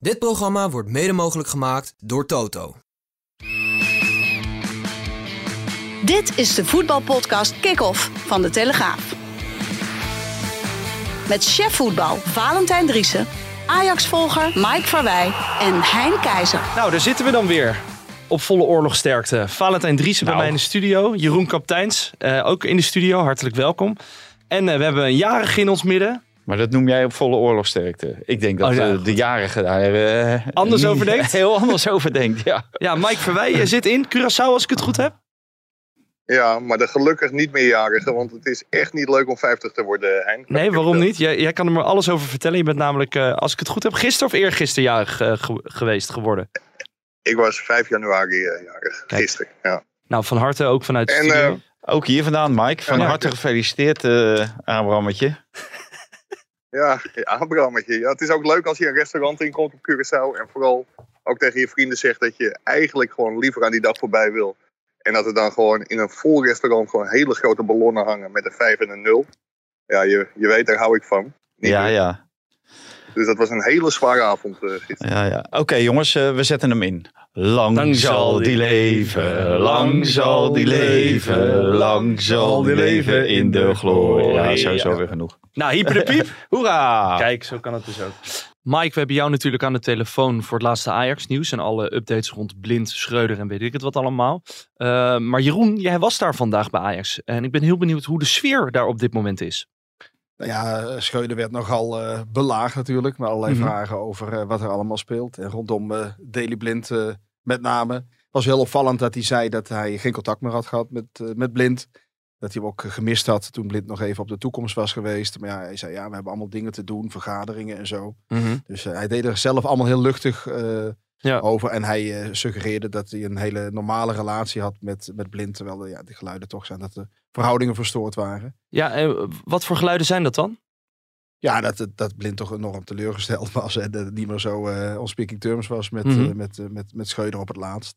Dit programma wordt mede mogelijk gemaakt door Toto. Dit is de voetbalpodcast Kick-Off van De Telegraaf. Met chef voetbal Valentijn Driessen, Ajax-volger Mike Verwij en Hein Keizer. Nou, daar zitten we dan weer. Op volle oorlogsterkte. Valentijn Driessen bij Nou. mij in de studio. Jeroen Kapteins, eh, ook in de studio. Hartelijk welkom. En eh, we hebben een jarige in ons midden. Maar dat noem jij op volle oorlogsterkte. Ik denk dat Oh, ja. eh, de jarige daar eh, Anders over denkt? Heel anders over denkt, ja. Ja, Mike Verwij je zit in Curaçao als ik het goed heb. Ja, maar de gelukkig niet meerjarige, want het is echt niet leuk om 50 te worden, Hein. Nee, waarom niet? Jij, jij kan er maar alles over vertellen. Je bent namelijk, eh, als ik het goed heb, gisteren of eergisteren jarig ge- geweest geworden. Ik was 5 januari jarig, Kijk. gisteren. Ja. Nou, van harte ook vanuit de En, studio. eh, Ook hier vandaan, Mike. Van Ja. harte gefeliciteerd, eh Abrahammetje. Ja, ja Abrahammetje. Ja, het is ook leuk als je een restaurant inkomt op Curaçao en vooral ook tegen je vrienden zegt dat je eigenlijk gewoon liever aan die dag voorbij wil. En dat er dan gewoon in een vol restaurant gewoon hele grote ballonnen hangen met een 5 en een 0. Ja, je, je weet, daar hou ik van. Niet Ja, meer. ja. Dus dat was een hele zware avond eh, ja, ja. Oké, jongens, eh, we zetten hem in. Lang, Lang zal die leven, lang zal die leven, lang zal die leven in de glorie. Ja, sowieso weer genoeg. Nou, hyper de piep. Hoera! Kijk, zo kan het dus ook. Mike, we hebben jou natuurlijk aan de telefoon voor het laatste Ajax-nieuws en alle updates rond Blind, Schreuder en weet ik het wat allemaal. Uh, maar Jeroen, jij was daar vandaag bij Ajax en ik ben heel benieuwd hoe de sfeer daar op dit moment is. Nou ja, Schreuder werd nogal uh, belaagd natuurlijk. Met allerlei Mhm. vragen over uh, wat er allemaal speelt. En rondom uh, Daily Blind met name. Het was heel opvallend dat hij zei dat hij geen contact meer had gehad met, met Blind. Dat hij hem ook gemist had toen Blind nog even op de toekomst was geweest. Maar ja, hij zei ja, we hebben allemaal dingen te doen, vergaderingen en zo. Mhm. Dus hij deed er zelf allemaal heel luchtig Ja. over. En hij uh, suggereerde dat hij een hele normale relatie had met, met Blind. Terwijl uh, ja, de geluiden toch zijn dat de verhoudingen verstoord waren. Ja, eh, wat voor geluiden zijn dat dan? Ja, dat, dat, dat Blind toch enorm teleurgesteld was. En dat het niet meer zo uh, on speaking terms was met, Mhm. uh, met, met, met Schreuder op het laatst.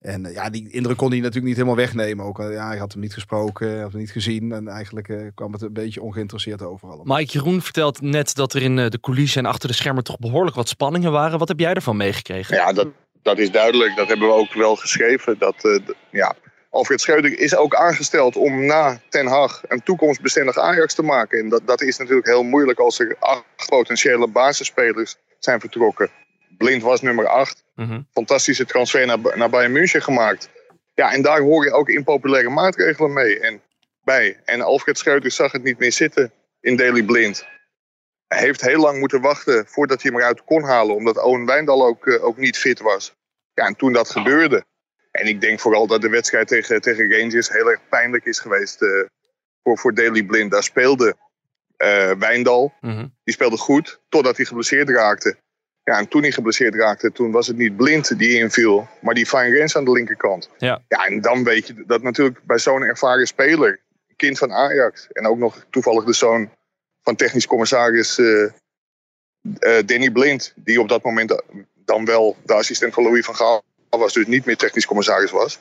En uh, ja, die indruk kon hij natuurlijk niet helemaal wegnemen. Ook, uh, ja, hij had hem niet gesproken, had hem niet gezien. En eigenlijk uh, kwam het een beetje ongeïnteresseerd over allemaal. Mike Jeroen vertelt net dat er in eh, de coulissen en achter de schermen toch behoorlijk wat spanningen waren. Wat heb jij ervan meegekregen? Ja, dat, dat is duidelijk. Dat hebben we ook wel geschreven. Dat, eh, d- ja, Alfred Schreuder is ook aangesteld om na Ten Hag een toekomstbestendig Ajax te maken. En dat, dat is natuurlijk heel moeilijk als er acht potentiële basisspelers zijn vertrokken. Blind was nummer acht. Mhm. Fantastische transfer naar, naar Bayern München gemaakt. Ja, en daar hoor je ook impopulaire maatregelen mee en bij. En Alfred Schreuder zag het niet meer zitten in Daily Blind. Hij heeft heel lang moeten wachten voordat hij hem eruit kon halen. Omdat Owen Wijndal ook, eh, ook niet fit was. Ja, en toen dat gebeurde. En ik denk vooral dat de wedstrijd tegen, tegen Rangers heel erg pijnlijk is geweest eh, voor, voor Daily Blind. Daar speelde eh, Wijndal. Mhm. Die speelde goed totdat hij geblesseerd raakte. Ja, en toen hij geblesseerd raakte, toen was het niet Blind die inviel. Maar die Fine Rens aan de linkerkant. Ja. ja, en dan weet je dat natuurlijk bij zo'n ervaren speler. Kind van Ajax. En ook nog toevallig de zoon van technisch commissaris eh, eh, Danny Blind. Die op dat moment dan wel de assistent van Louis van Gaal was. Dus niet meer technisch commissaris was.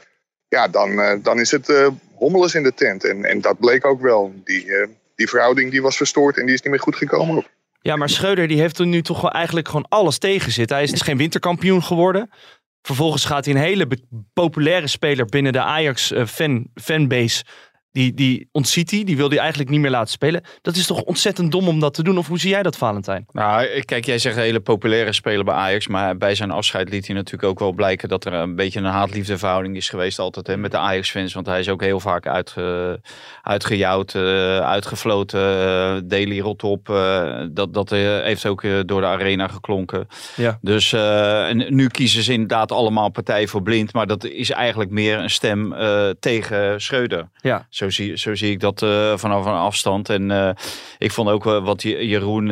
Ja, dan, eh, dan is het eh hommeles in de tent. En, en dat bleek ook wel. Die, eh, die verhouding die was verstoord en die is niet meer goed gekomen. Ja, maar Schreuder die heeft er nu toch wel eigenlijk gewoon alles tegen zitten. Hij is geen winterkampioen geworden. Vervolgens gaat hij een hele populaire speler binnen de Ajax eh. Die, die ontziet hij. Die wil hij eigenlijk niet meer laten spelen. Dat is toch ontzettend dom om dat te doen? Of hoe zie jij dat, Valentijn? Nou, kijk, jij zegt een hele populaire speler bij Ajax. Maar bij zijn afscheid liet hij natuurlijk ook wel blijken dat er een beetje een haat-liefde verhouding is geweest altijd hè, met de Ajax-fans. Want hij is ook heel vaak uitge, uitgejouwd, eh, uitgefloten. eh Daily rot op. eh, dat dat heeft ook door de arena geklonken. Ja. Dus en nu kiezen ze inderdaad allemaal partij voor blind. Maar dat is eigenlijk meer een stem tegen Schreuder. Ja. Zo zie, zo zie ik dat uh, vanaf een afstand. En uh, ik vond ook wat Jeroen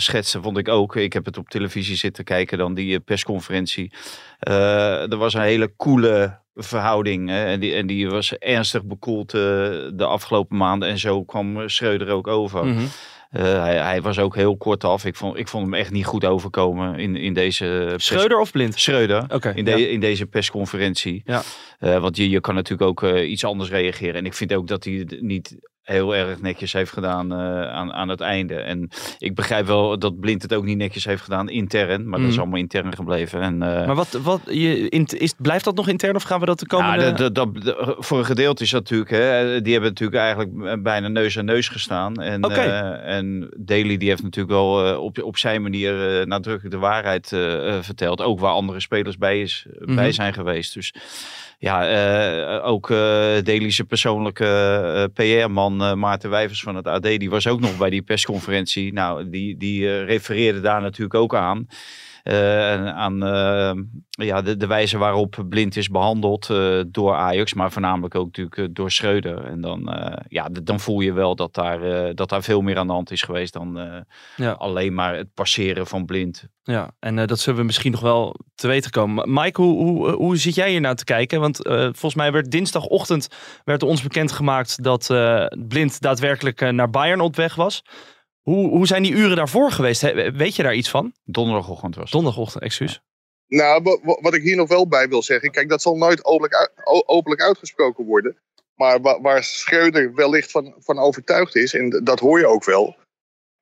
schetste, vond ik ook. Ik heb het op televisie zitten kijken, dan die persconferentie. er was een hele coole verhouding. Hè? En, die, en die was ernstig bekoeld de afgelopen maanden. En zo kwam Schreuder ook over. -hmm. Uh, hij, hij, was ook heel kort af. Ik vond, ik vond hem echt niet goed overkomen in, in deze... Schreuder of Blind? Schreuder. Okay, in, de, ja. in deze persconferentie. Ja. Uh, want je, je kan natuurlijk ook uh, iets anders reageren. En ik vind ook dat hij niet heel erg netjes heeft gedaan uh, aan, aan het einde. En ik begrijp wel dat Blind het ook niet netjes heeft gedaan intern. Maar mm. dat is allemaal intern gebleven. En, uh, maar wat, wat je, in, is, blijft dat nog intern of gaan we dat de komende... Ja, dat, dat, dat, voor een gedeelte is dat natuurlijk... Hè, die hebben natuurlijk eigenlijk bijna neus aan neus gestaan. En, okay. uh, en Daly die heeft natuurlijk wel op, op zijn manier nadrukkelijk de waarheid verteld. Ook waar andere spelers bij, is, mm -hmm. bij zijn geweest. Dus ja, uh, ook uh, Delische persoonlijke uh, PR-man Maarten Wijvers van het AD, die was ook nog bij die persconferentie. Nou, die, die refereerde daar natuurlijk ook aan. Aan ja, de, de wijze waarop Blind is behandeld door Ajax, maar voornamelijk ook natuurlijk door Schreuder. En dan, ja, dan voel je wel dat daar, dat daar veel meer aan de hand is geweest dan ja. alleen maar het passeren van Blind. Ja, en dat zullen we misschien nog wel te weten komen. Mike, hoe, hoe, hoe zit jij hier nou te kijken? Want volgens mij werd dinsdagochtend werd ons bekendgemaakt dat Blind daadwerkelijk naar Bayern op weg was. Hoe, hoe zijn die uren daarvoor geweest? He, weet je daar iets van? Donderdagochtend was. Donderdagochtend, excuus. Nou, wat ik hier nog wel bij wil zeggen. Kijk, dat zal nooit openlijk, openlijk uitgesproken worden. Maar waar, waar Schreuder wellicht van, van overtuigd is, en dat hoor je ook wel.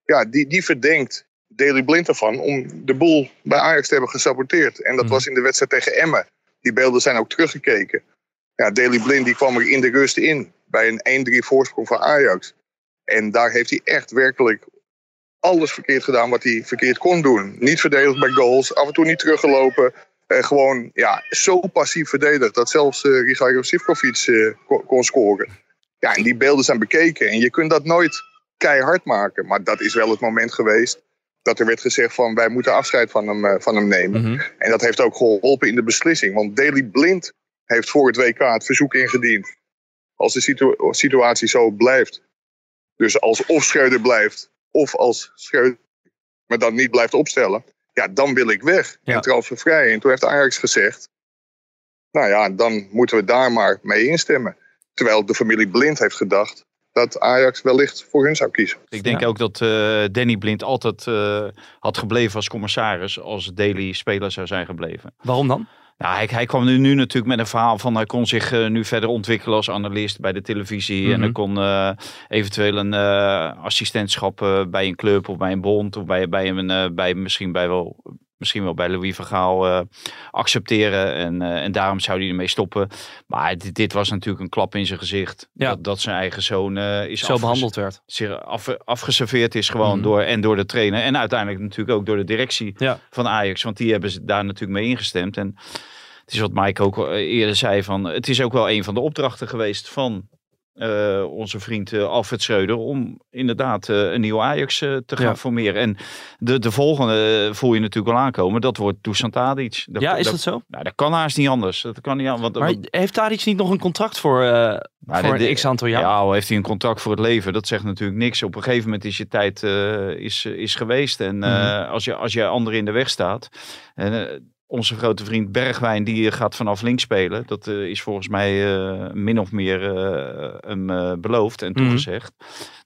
Ja, die, die verdenkt Daley Blind ervan om de boel bij Ajax te hebben gesaboteerd. En dat mm. was in de wedstrijd tegen Emmen. Die beelden zijn ook teruggekeken. Ja, Daley Blind die kwam er in de rust in bij een 1-3 voorsprong van Ajax. En daar heeft hij echt werkelijk alles verkeerd gedaan wat hij verkeerd kon doen. Niet verdedigd bij goals, af en toe niet teruggelopen. Eh, gewoon ja, zo passief verdedigd dat zelfs uh, Rigairo Sivkovic uh, kon, kon scoren. Ja, en die beelden zijn bekeken. En je kunt dat nooit keihard maken. Maar dat is wel het moment geweest dat er werd gezegd van wij moeten afscheid van hem, uh, van hem nemen. Mhm. En dat heeft ook geholpen in de beslissing. Want Daley Blind heeft voor het WK het verzoek ingediend. Als de situ situatie zo blijft. Dus als of Schreuder blijft, of als Schreuder me dan niet blijft opstellen. Ja, dan wil ik weg. Ja. En transfervrij. En toen heeft Ajax gezegd. Nou ja, dan moeten we daar maar mee instemmen. Terwijl de familie Blind heeft gedacht dat Ajax wellicht voor hun zou kiezen. Ik denk Ja. ook dat eh, Danny Blind altijd eh, had gebleven als commissaris als Daily speler zou zijn gebleven. Waarom dan? Nou, hij, hij kwam nu, nu natuurlijk met een verhaal van hij kon zich eh, nu verder ontwikkelen als analist bij de televisie. En Mhm. hij kon eh, eventueel een eh, assistentschap bij een club of bij een bond of bij, bij, een, bij misschien bij wel. Misschien wel bij Louis van Gaal eh, accepteren. En, eh, en daarom zou hij ermee stoppen. Maar dit, dit was natuurlijk een klap in zijn gezicht. Ja. Dat, dat zijn eigen zoon eh, is Zo behandeld werd. zeer af, afgeserveerd is gewoon Mhm. door, en door de trainer. En uiteindelijk natuurlijk ook door de directie Ja. van Ajax. Want die hebben ze daar natuurlijk mee ingestemd. En het is wat Mike ook eerder zei. Van, het is ook wel een van de opdrachten geweest van eh, onze vriend eh, Alfred Schreuder. Om inderdaad eh, een nieuwe Ajax te gaan formeren. En de, de volgende voel je natuurlijk wel aankomen. Dat wordt Dusan Tadic. Dat, Ja, is dat, dat zo? Nou, dat kan haast niet anders. Dat kan niet. Want, Maar heeft Tadic niet nog een contract voor, maar voor de- de- een x-aantal jaar? Ja, heeft hij een contract voor het leven. Dat zegt natuurlijk niks. Op een gegeven moment is je tijd is, is geweest. En Mhm. als, je, als je anderen in de weg staat. En, onze grote vriend Bergwijn, die gaat vanaf links spelen. Dat eh, is volgens mij eh, min of meer eh, hem eh, beloofd en Mhm. toegezegd.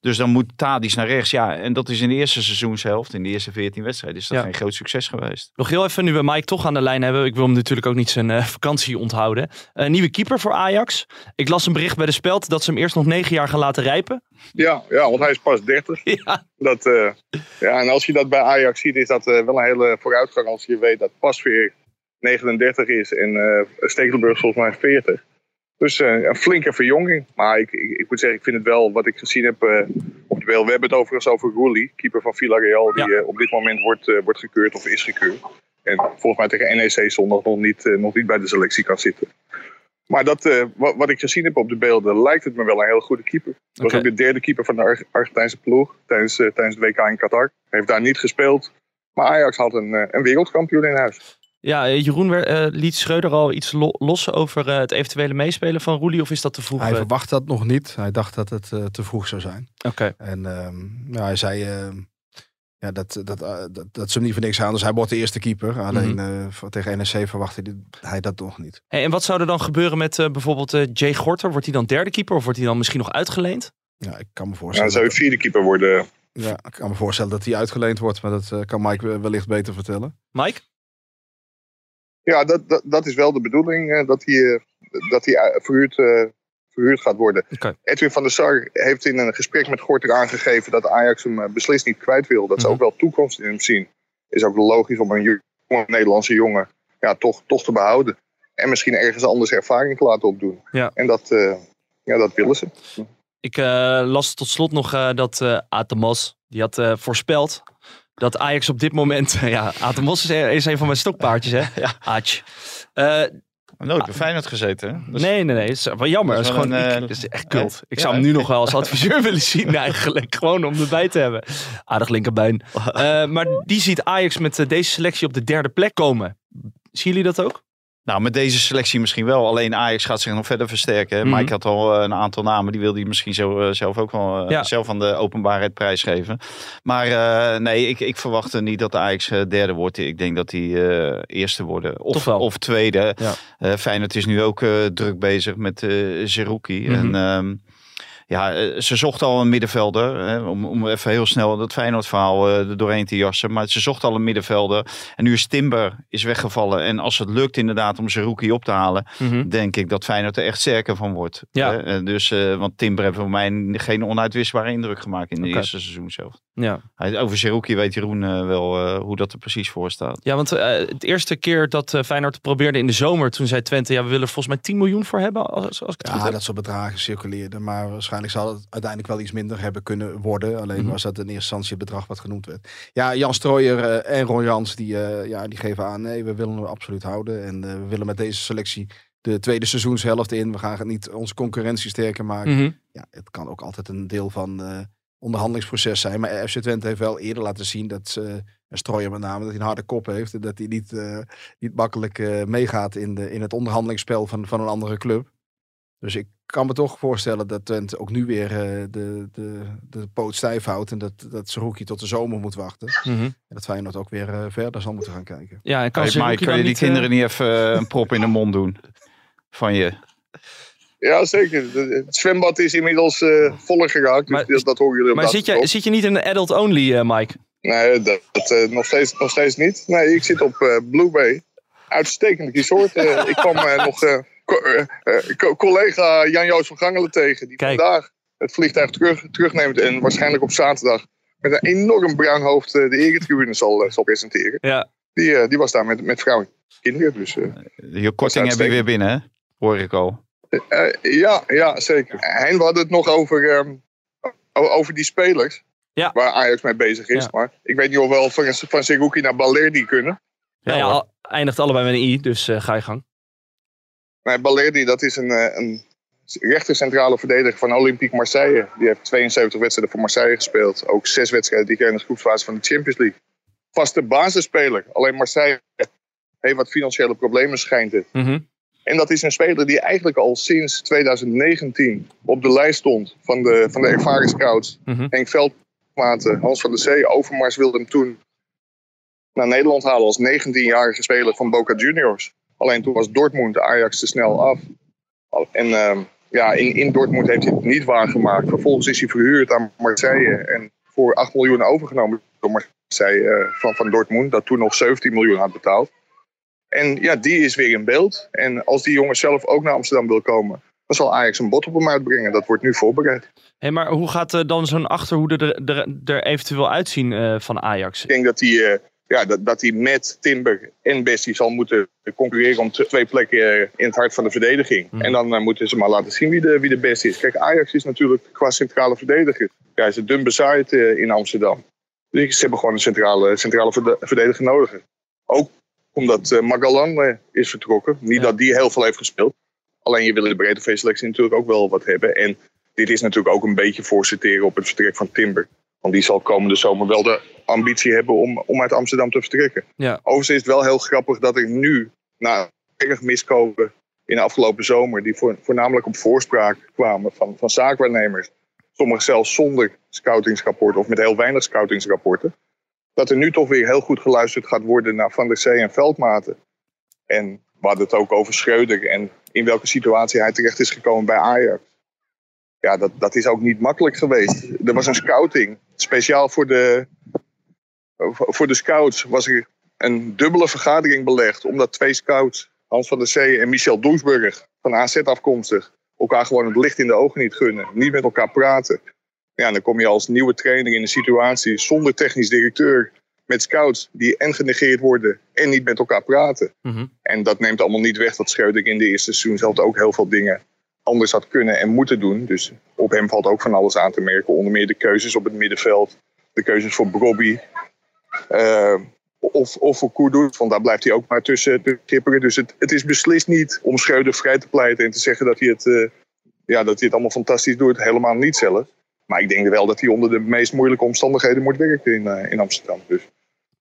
Dus dan moet Tadic naar rechts. Ja, en dat is in de eerste seizoenshelft, in de eerste 14 wedstrijden, is dat Ja. geen groot succes geweest. Nog heel even, nu we Mike toch aan de lijn hebben. Ik wil hem natuurlijk ook niet zijn eh, vakantie onthouden. Nieuwe keeper voor Ajax. Ik las een bericht bij de Speld dat ze hem eerst nog negen jaar gaan laten rijpen. Ja, ja, want hij is pas 30. Ja, Dat, eh, ja, en als je dat bij Ajax ziet, is dat eh, wel een hele vooruitgang. Als je weet dat Pasveer 39 is en eh Stekelenburg volgens mij 40. Dus eh, een flinke verjonging. Maar ik, ik, ik moet zeggen, ik vind het wel wat ik gezien heb eh, op de beeld. We hebben het overigens over Roelie, keeper van Villarreal. Die op dit moment wordt, wordt gekeurd of is gekeurd. En volgens mij tegen NEC zondag nog niet, nog niet bij de selectie kan zitten. Maar dat, wat, wat ik gezien heb op de beelden, lijkt het me wel een heel goede keeper. Dat was ook de derde keeper van de Ar- Argentijnse ploeg tijdens, tijdens het WK in Qatar. Heeft daar niet gespeeld. Maar Ajax had een, een wereldkampioen in huis. Ja, eh, Jeroen eh, liet Schreuder al iets lo- los over eh, het eventuele meespelen van Roelie, of is dat te vroeg? Hij verwacht dat nog niet. Hij dacht dat het eh, te vroeg zou zijn. Oké. En ehm, ja, hij zei ja, dat, dat, dat, dat ze hem niet voor niks aan. Dus hij wordt de eerste keeper. Alleen Mhm. eh, voor- tegen NEC verwachtte hij- hij dat nog niet. Hey, en wat zou er dan gebeuren met eh, bijvoorbeeld eh, Jay Gorter? Wordt hij dan derde keeper of wordt hij dan misschien nog uitgeleend? Ja, ik kan me Ja, voorstellen. dan zou dat- vierde keeper worden. ja, ik kan me voorstellen dat hij uitgeleend wordt. Maar dat eh, kan Mike wellicht beter vertellen. Mike? Ja, dat, dat, dat is wel de bedoeling, dat hij, eh, dat hij eh, verhuurd, eh, verhuurd gaat worden. Edwin van der Sar heeft in een gesprek met Gorter aangegeven dat Ajax hem beslist niet kwijt wil. Dat ze Mhm. ook wel toekomst in hem zien. Is ook logisch om een jonge Nederlandse jongen ja, toch, toch te behouden. En misschien ergens anders ervaring te laten opdoen. Ja. En dat, ja, dat willen ze. Ik las tot slot nog dat Atemos, die had voorspeld dat Ajax op dit moment... ja, Atemos is, is een van mijn stokpaardjes, hè? Ja. Aatje. Eh, Nooit bij Feyenoord gezeten. Dus- nee, nee, nee. Het is wel jammer. dat Het is is, gewoon, een, ik- eh, het is echt kult. ja. Ik zou hem nu nog wel als adviseur willen zien eigenlijk. Gewoon om erbij te hebben. Aardig linkerbein. Eh, maar die ziet Ajax met deze selectie op de derde plek komen. Zien jullie dat ook? Nou, met deze selectie misschien wel. Alleen Ajax gaat zich nog verder versterken. Mhm. Mike had al eh, een aantal namen. Die wilde hij misschien zo, eh, zelf ook wel eh, Ja. zelf aan de openbaarheid prijsgeven. Maar nee, ik, ik verwacht niet dat Ajax derde wordt. Ik denk dat die eerste worden. Of, of tweede. Ja. Eh, Feyenoord is nu ook druk bezig met eh Zerouki. Mhm. En ehm, ja, eh, ze zochten al een middenvelder. Hè, om, om even heel snel dat Feyenoord-verhaal eh, er doorheen te jassen. Maar ze zochten al een middenvelder. En nu is Timber is weggevallen. En als het lukt inderdaad om Zerouki op te halen denk ik dat Feyenoord er echt sterker van wordt. Ja. Hè? Eh, Dus, eh, want Timber heeft voor mij geen onuitwisbare indruk gemaakt in het eerste seizoen zelf. Ja. Hij, over Zerouki weet Jeroen eh, wel eh, hoe dat er precies voor staat. Ja, want het eerste keer dat Feyenoord probeerde in de zomer, toen zei Twente, ja, we willen er volgens mij 10 miljoen voor hebben, als, als ik het goed Ja, heb. dat soort bedragen circuleerden. Maar waarschijnlijk zal het uiteindelijk wel iets minder hebben kunnen worden. Alleen Mhm. was dat in eerste instantie het bedrag wat genoemd werd. Ja, Jan Strooijer eh, en Ron Jans die, eh, ja, die geven aan... nee, we willen hem absoluut houden. En eh, we willen met deze selectie de tweede seizoenshelft in. We gaan het niet onze concurrentie sterker maken. Mhm. Ja, het kan ook altijd een deel van onderhandelingsproces zijn. Maar FC Twente heeft wel eerder laten zien dat ze... en Strooijer met name, dat hij een harde kop heeft. En dat hij niet, niet makkelijk meegaat in, de, in het onderhandelingsspel van, van een andere club. Dus ik kan me toch voorstellen dat Twente ook nu weer eh, de, de, de poot stijf houdt. En dat, dat Zerouki tot de zomer moet wachten. Mhm. En dat Feyenoord ook weer eh, verder zal moeten gaan kijken. Ja, en kan Hey, Mike, kan je die niet, eh, kinderen niet even een prop in de mond doen? Van je. Ja, zeker. De- Het zwembad is inmiddels eh voller geraakt. Dus Maar- dat, dat horen jullie op Maar de zit je, zit je niet in een adult only, eh, Mike? Nee, dat, dat, eh, nog, steeds, nog steeds niet. Nee, ik zit op eh, Blue Bay. Uitstekend resort. Eh, ik kwam eh, nog eh, co- eh, eh, co- collega Jan-Joos van Gangelen tegen. Die Kijk. vandaag het vliegtuig terug, terugneemt. En waarschijnlijk op zaterdag met een enorm bruin hoofd eh, de eretribune zal, zal presenteren. Ja. Die, die was daar met, met vrouw en kinderen. Dus Je korting heb je weer binnen, hè? Hoor ik al. ja, ja, zeker. En we hadden het nog over, ehm, over die spelers. Ja. Waar Ajax mee bezig is. Ja. Maar ik weet niet of we wel van, van Seguki naar Balerdi kunnen. Nou ja, al- eindigt allebei met een i, dus ga je gang. Nee, Balerdi, dat is een, eh, een rechter centrale verdediger van Olympique Marseille. Die heeft 72 wedstrijden voor Marseille gespeeld. Ook zes wedstrijden die keer in de groepsfase van de Champions League. Vaste basisspeler. Alleen Marseille heeft wat financiële problemen, schijnt het. Mhm. En dat is een speler die eigenlijk al sinds 2019 op de lijst stond van de, van de. Mhm. Henk Veldmaat, Hans van der Zee, Overmars wilde hem toen naar Nederland halen als 19-jarige speler van Boca Juniors. Alleen toen was Dortmund Ajax te snel af. En ehm, ja, in, in Dortmund heeft hij het niet waargemaakt. Vervolgens is hij verhuurd aan Marseille en voor 8 miljoen overgenomen door Marseille eh, van, van Dortmund, dat toen nog 17 miljoen had betaald. En ja, die is weer in beeld. En als die jongen zelf ook naar Amsterdam wil komen, dan zal Ajax een bod op hem uitbrengen. Dat wordt nu voorbereid. Hey, maar hoe gaat eh, dan zo'n achterhoede er, er, er eventueel uitzien eh, van Ajax? Ik denk dat hij, ja, dat, dat hij met Timber en Bestie zal moeten concurreren om twee plekken eh, in het hart van de verdediging. Mhm. En dan eh, moeten ze maar laten zien wie de, wie de beste is. Kijk, Ajax is natuurlijk qua centrale verdediger. Ja, is het dun bezaaid eh, in Amsterdam. Dus ze hebben gewoon een centrale, centrale verde- verdediger nodig. Ook omdat Magalan eh, is vertrokken. Niet Ja. dat die heel veel heeft gespeeld. Alleen je wil in de breedte selectie natuurlijk ook wel wat hebben. En dit is natuurlijk ook een beetje voorsorteren op het vertrek van Timber. Want die zal komende zomer wel de ambitie hebben om, om uit Amsterdam te vertrekken. Ja. Overigens is het wel heel grappig dat er nu, na erg miskopen in de afgelopen zomer, die voor, voornamelijk op voorspraak kwamen van, van zaakwaarnemers, sommigen zelfs zonder scoutingsrapporten of met heel weinig scoutingsrapporten, dat er nu toch weer heel goed geluisterd gaat worden naar Van der Zee en Veldmaten. En we hadden het ook over Schreuder en in welke situatie hij terecht is gekomen bij Ajax. Ja, dat, dat is ook niet makkelijk geweest. Er was een scouting, speciaal voor de, voor de scouts was er een dubbele vergadering belegd. Omdat twee scouts, Hans van der Zee en Michel Doesburg, van AZ afkomstig, elkaar gewoon het licht in de ogen niet gunnen. Niet met elkaar praten. Ja, dan kom je als nieuwe trainer in een situatie zonder technisch directeur met scouts die en genegeerd worden en niet met elkaar praten. Mhm. En dat neemt allemaal niet weg dat Schreuder in de eerste seizoen zelf ook heel veel dingen anders had kunnen en moeten doen. Dus op hem valt ook van alles aan te merken. Onder meer de keuzes op het middenveld, de keuzes voor Bobby. Eh, of, of voor Kudus, want daar blijft hij ook maar tussen tussen kipperen. Dus het, het is beslist niet om Schreuder vrij te pleiten en te zeggen dat hij het, eh, ja, dat hij het allemaal fantastisch doet. Helemaal niet zelf. Maar ik denk wel dat hij onder de meest moeilijke omstandigheden moet werken in, eh, in Amsterdam. Dus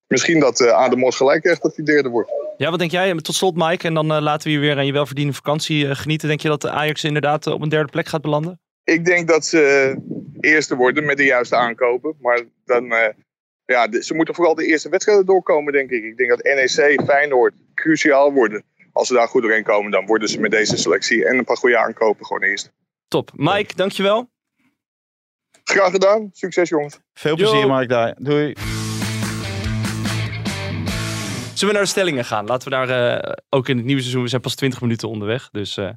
misschien dat eh Adem Mos gelijk krijgt dat hij derde wordt. Ja, wat denk jij? Tot slot, Mike. En dan eh, laten we je weer aan je welverdiende vakantie eh, genieten. Denk je dat de Ajax inderdaad eh, op een derde plek gaat belanden? Ik denk dat ze eerste worden met de juiste aankopen. Maar dan, eh, ja, ze moeten vooral de eerste wedstrijden doorkomen, denk ik. Ik denk dat NEC, Feyenoord cruciaal worden. Als ze daar goed doorheen komen, dan worden ze met deze selectie en een paar goede aankopen gewoon eerst. Top. Mike, dankjewel. Graag gedaan. Succes, jongens. Veel Yo. plezier, Mark. Daar. Doei. Zullen we naar de stellingen gaan? Laten we daar eh, ook in het nieuwe seizoen. We zijn pas 20 minuten onderweg. Dus eh,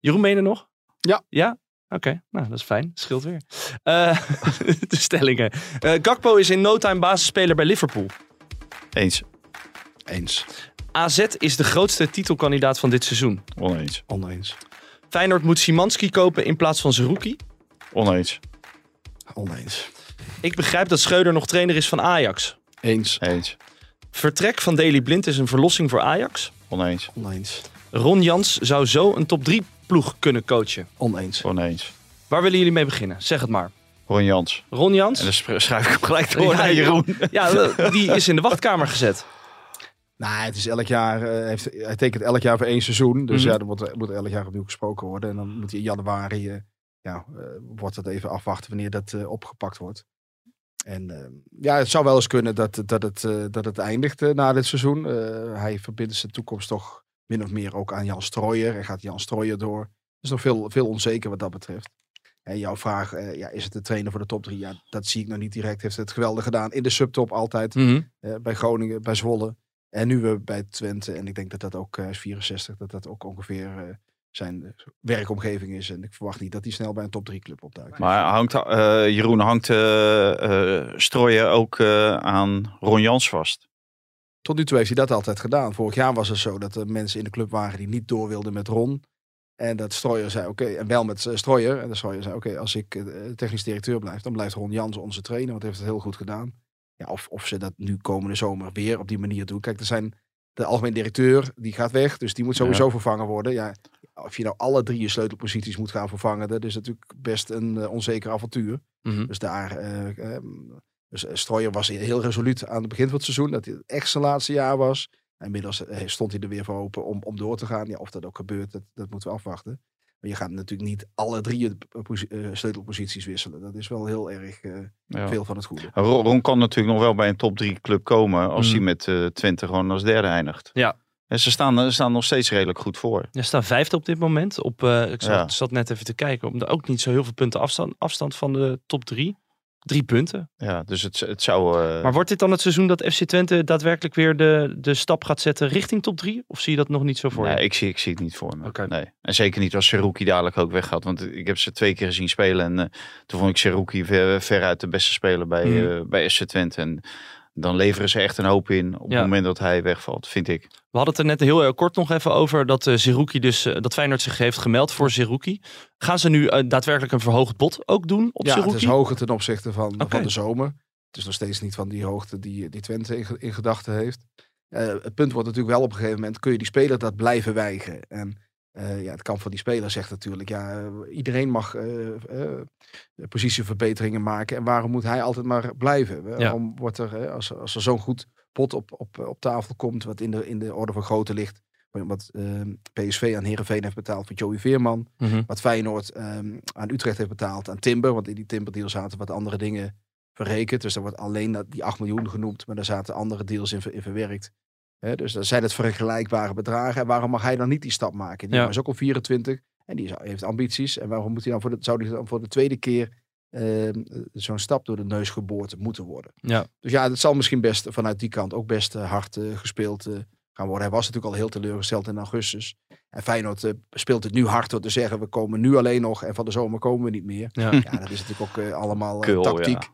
Jeroen, je er nog? Ja. Ja? Oké, nou dat is fijn. Scheelt weer. Eh, de stellingen. Eh, Gakpo is in no time basisspeler bij Liverpool. Eens. Eens. AZ is de grootste titelkandidaat van dit seizoen. Oneens. Oneens. Feyenoord moet Simanski kopen in plaats van Zerouki. Oneens. Oneens. Ik begrijp dat Schreuder nog trainer is van Ajax. Eens. Eens. Vertrek van Daley Blind is een verlossing voor Ajax. Oneens. Oneens. Ron Jans zou zo een top 3 ploeg kunnen coachen. Oneens. Oneens. Waar willen jullie mee beginnen? Zeg het maar. Ron Jans. Ron Jans? En dan schrijf ik hem gelijk door Ja, naar Jeroen. Ja, die is in de wachtkamer gezet. Nou, het is elk jaar, eh, heeft, hij tekent elk jaar voor één seizoen. Dus Mhm. ja, dan moet, er- moet elk jaar opnieuw gesproken worden. En dan moet hij in januari, eh, ja, eh, wordt het even afwachten wanneer dat eh, opgepakt wordt. En ja, het zou wel eens kunnen dat, dat, het, eh, dat het eindigt na dit seizoen. Eh, hij verbindt zijn toekomst toch min of meer ook aan Jan Strooijer. En gaat Jan Strooijer door. Er is nog veel, veel onzeker wat dat betreft. En jouw vraag, eh, ja, is het de trainer voor de top drie? Ja, dat zie ik nog niet direct. Heeft het geweldig gedaan in de subtop altijd. Mhm. Eh, bij Groningen, bij Zwolle. En nu we bij Twente. En ik denk dat dat ook, eh, hij is 64, dat dat ook ongeveer eh, zijn eh, werkomgeving is. En ik verwacht niet dat hij snel bij een top 3 club opduikt. Maar hangt, eh, Jeroen, hangt eh eh, Strooien ook eh, aan Ron Jans vast? Tot nu toe heeft hij dat altijd gedaan. Vorig jaar was het zo dat er mensen in de club waren die niet door wilden met Ron. En dat Strooijer zei, oké, en wel met uh, Strooijer. En de Strooijer zei, oké, als ik uh, technisch directeur blijf, dan blijft Ron Jans onze trainer. Want hij heeft het heel goed gedaan. Ja, of, of ze dat nu komende zomer weer op die manier doen. Kijk, er zijn de algemeen directeur, die gaat weg. Dus die moet sowieso ja. vervangen worden. Ja, of je nou alle drie je sleutelposities moet gaan vervangen, dat is natuurlijk best een uh, onzeker avontuur. Mhm. Mm -hmm. Dus daar, uh, um, dus Strooijer was heel resoluut aan het begin van het seizoen, dat het echt zijn laatste jaar was. Inmiddels uh, stond hij er weer voor open om, om door te gaan. Ja, of dat ook gebeurt, dat, dat moeten we afwachten. Maar je gaat natuurlijk niet alle drie uh, sleutelposities wisselen. Dat is wel heel erg uh, ja. veel van het goede. Ron kan natuurlijk nog wel bij een top 3 club komen als mm. hij met uh, Twente gewoon als derde eindigt. Ja. En ze staan, ze staan nog steeds redelijk goed voor. Ja, staan vijfde op dit moment. Op, uh, ik zat, ja. zat, net even te kijken. Om ook niet zo heel veel punten afstand, afstand van de top 3. Drie punten. Ja, dus het, het zou... Uh... Maar wordt dit dan het seizoen dat FC Twente daadwerkelijk weer de, de stap gaat zetten richting top 3? Of zie je dat nog niet zo voor nee, je? ik zie, ik zie het niet voor me. Okay. Nee. En zeker niet als Seruki dadelijk ook weggaat. Want ik heb ze twee keer gezien spelen. En uh, toen vond ik Seruki ver, veruit de beste speler bij, mm. uh, bij FC Twente. En dan leveren ze echt een hoop in op ja. het moment dat hij wegvalt, vind ik. We hadden het er net heel uh, kort nog even over dat uh, Zerouki dus, uh, dat Feyenoord zich heeft gemeld voor Zerouki. Gaan ze nu daadwerkelijk een verhoogd bod ook doen op ja, Zerouki? het is hoger ten opzichte van, okay. van de zomer. Het is nog steeds niet van die hoogte die, die Twente in, in gedachten heeft. het punt wordt natuurlijk wel op een gegeven moment, kun je die speler dat blijven weigeren. En Eh, ja, het kamp van die speler zegt natuurlijk, ja, eh, iedereen mag eh, eh, positieverbeteringen maken. En waarom moet hij altijd maar blijven? Waarom wordt er, als, als er zo'n goed pot op, op, op tafel komt, wat in de, in de orde van grootte ligt, wat ehm, PSV aan Herenveen heeft betaald voor Joey Veerman, Mhm. wat Feyenoord ehm, aan Utrecht heeft betaald aan Timber, want in die Timber deal zaten wat andere dingen verrekend. Dus er wordt alleen dat- die 8 miljoen genoemd, maar daar zaten andere deals in, in verwerkt. Dus dan zijn het vergelijkbare bedragen. En waarom mag hij dan niet die stap maken? Die Ja. is ook al 24 en die heeft ambities. En waarom moet hij dan voor de, zou hij dan voor de tweede keer ehm, zo'n stap door de neus geboord moeten worden? Ja. Dus ja, het zal misschien best vanuit die kant ook best eh, hard eh, gespeeld eh, gaan worden. Hij was natuurlijk al heel teleurgesteld in augustus. En Feyenoord speelt het nu hard door te zeggen, we komen nu alleen nog en van de zomer komen we niet meer. Ja. Ja, dat is natuurlijk ook allemaal Kul, tactiek. ja.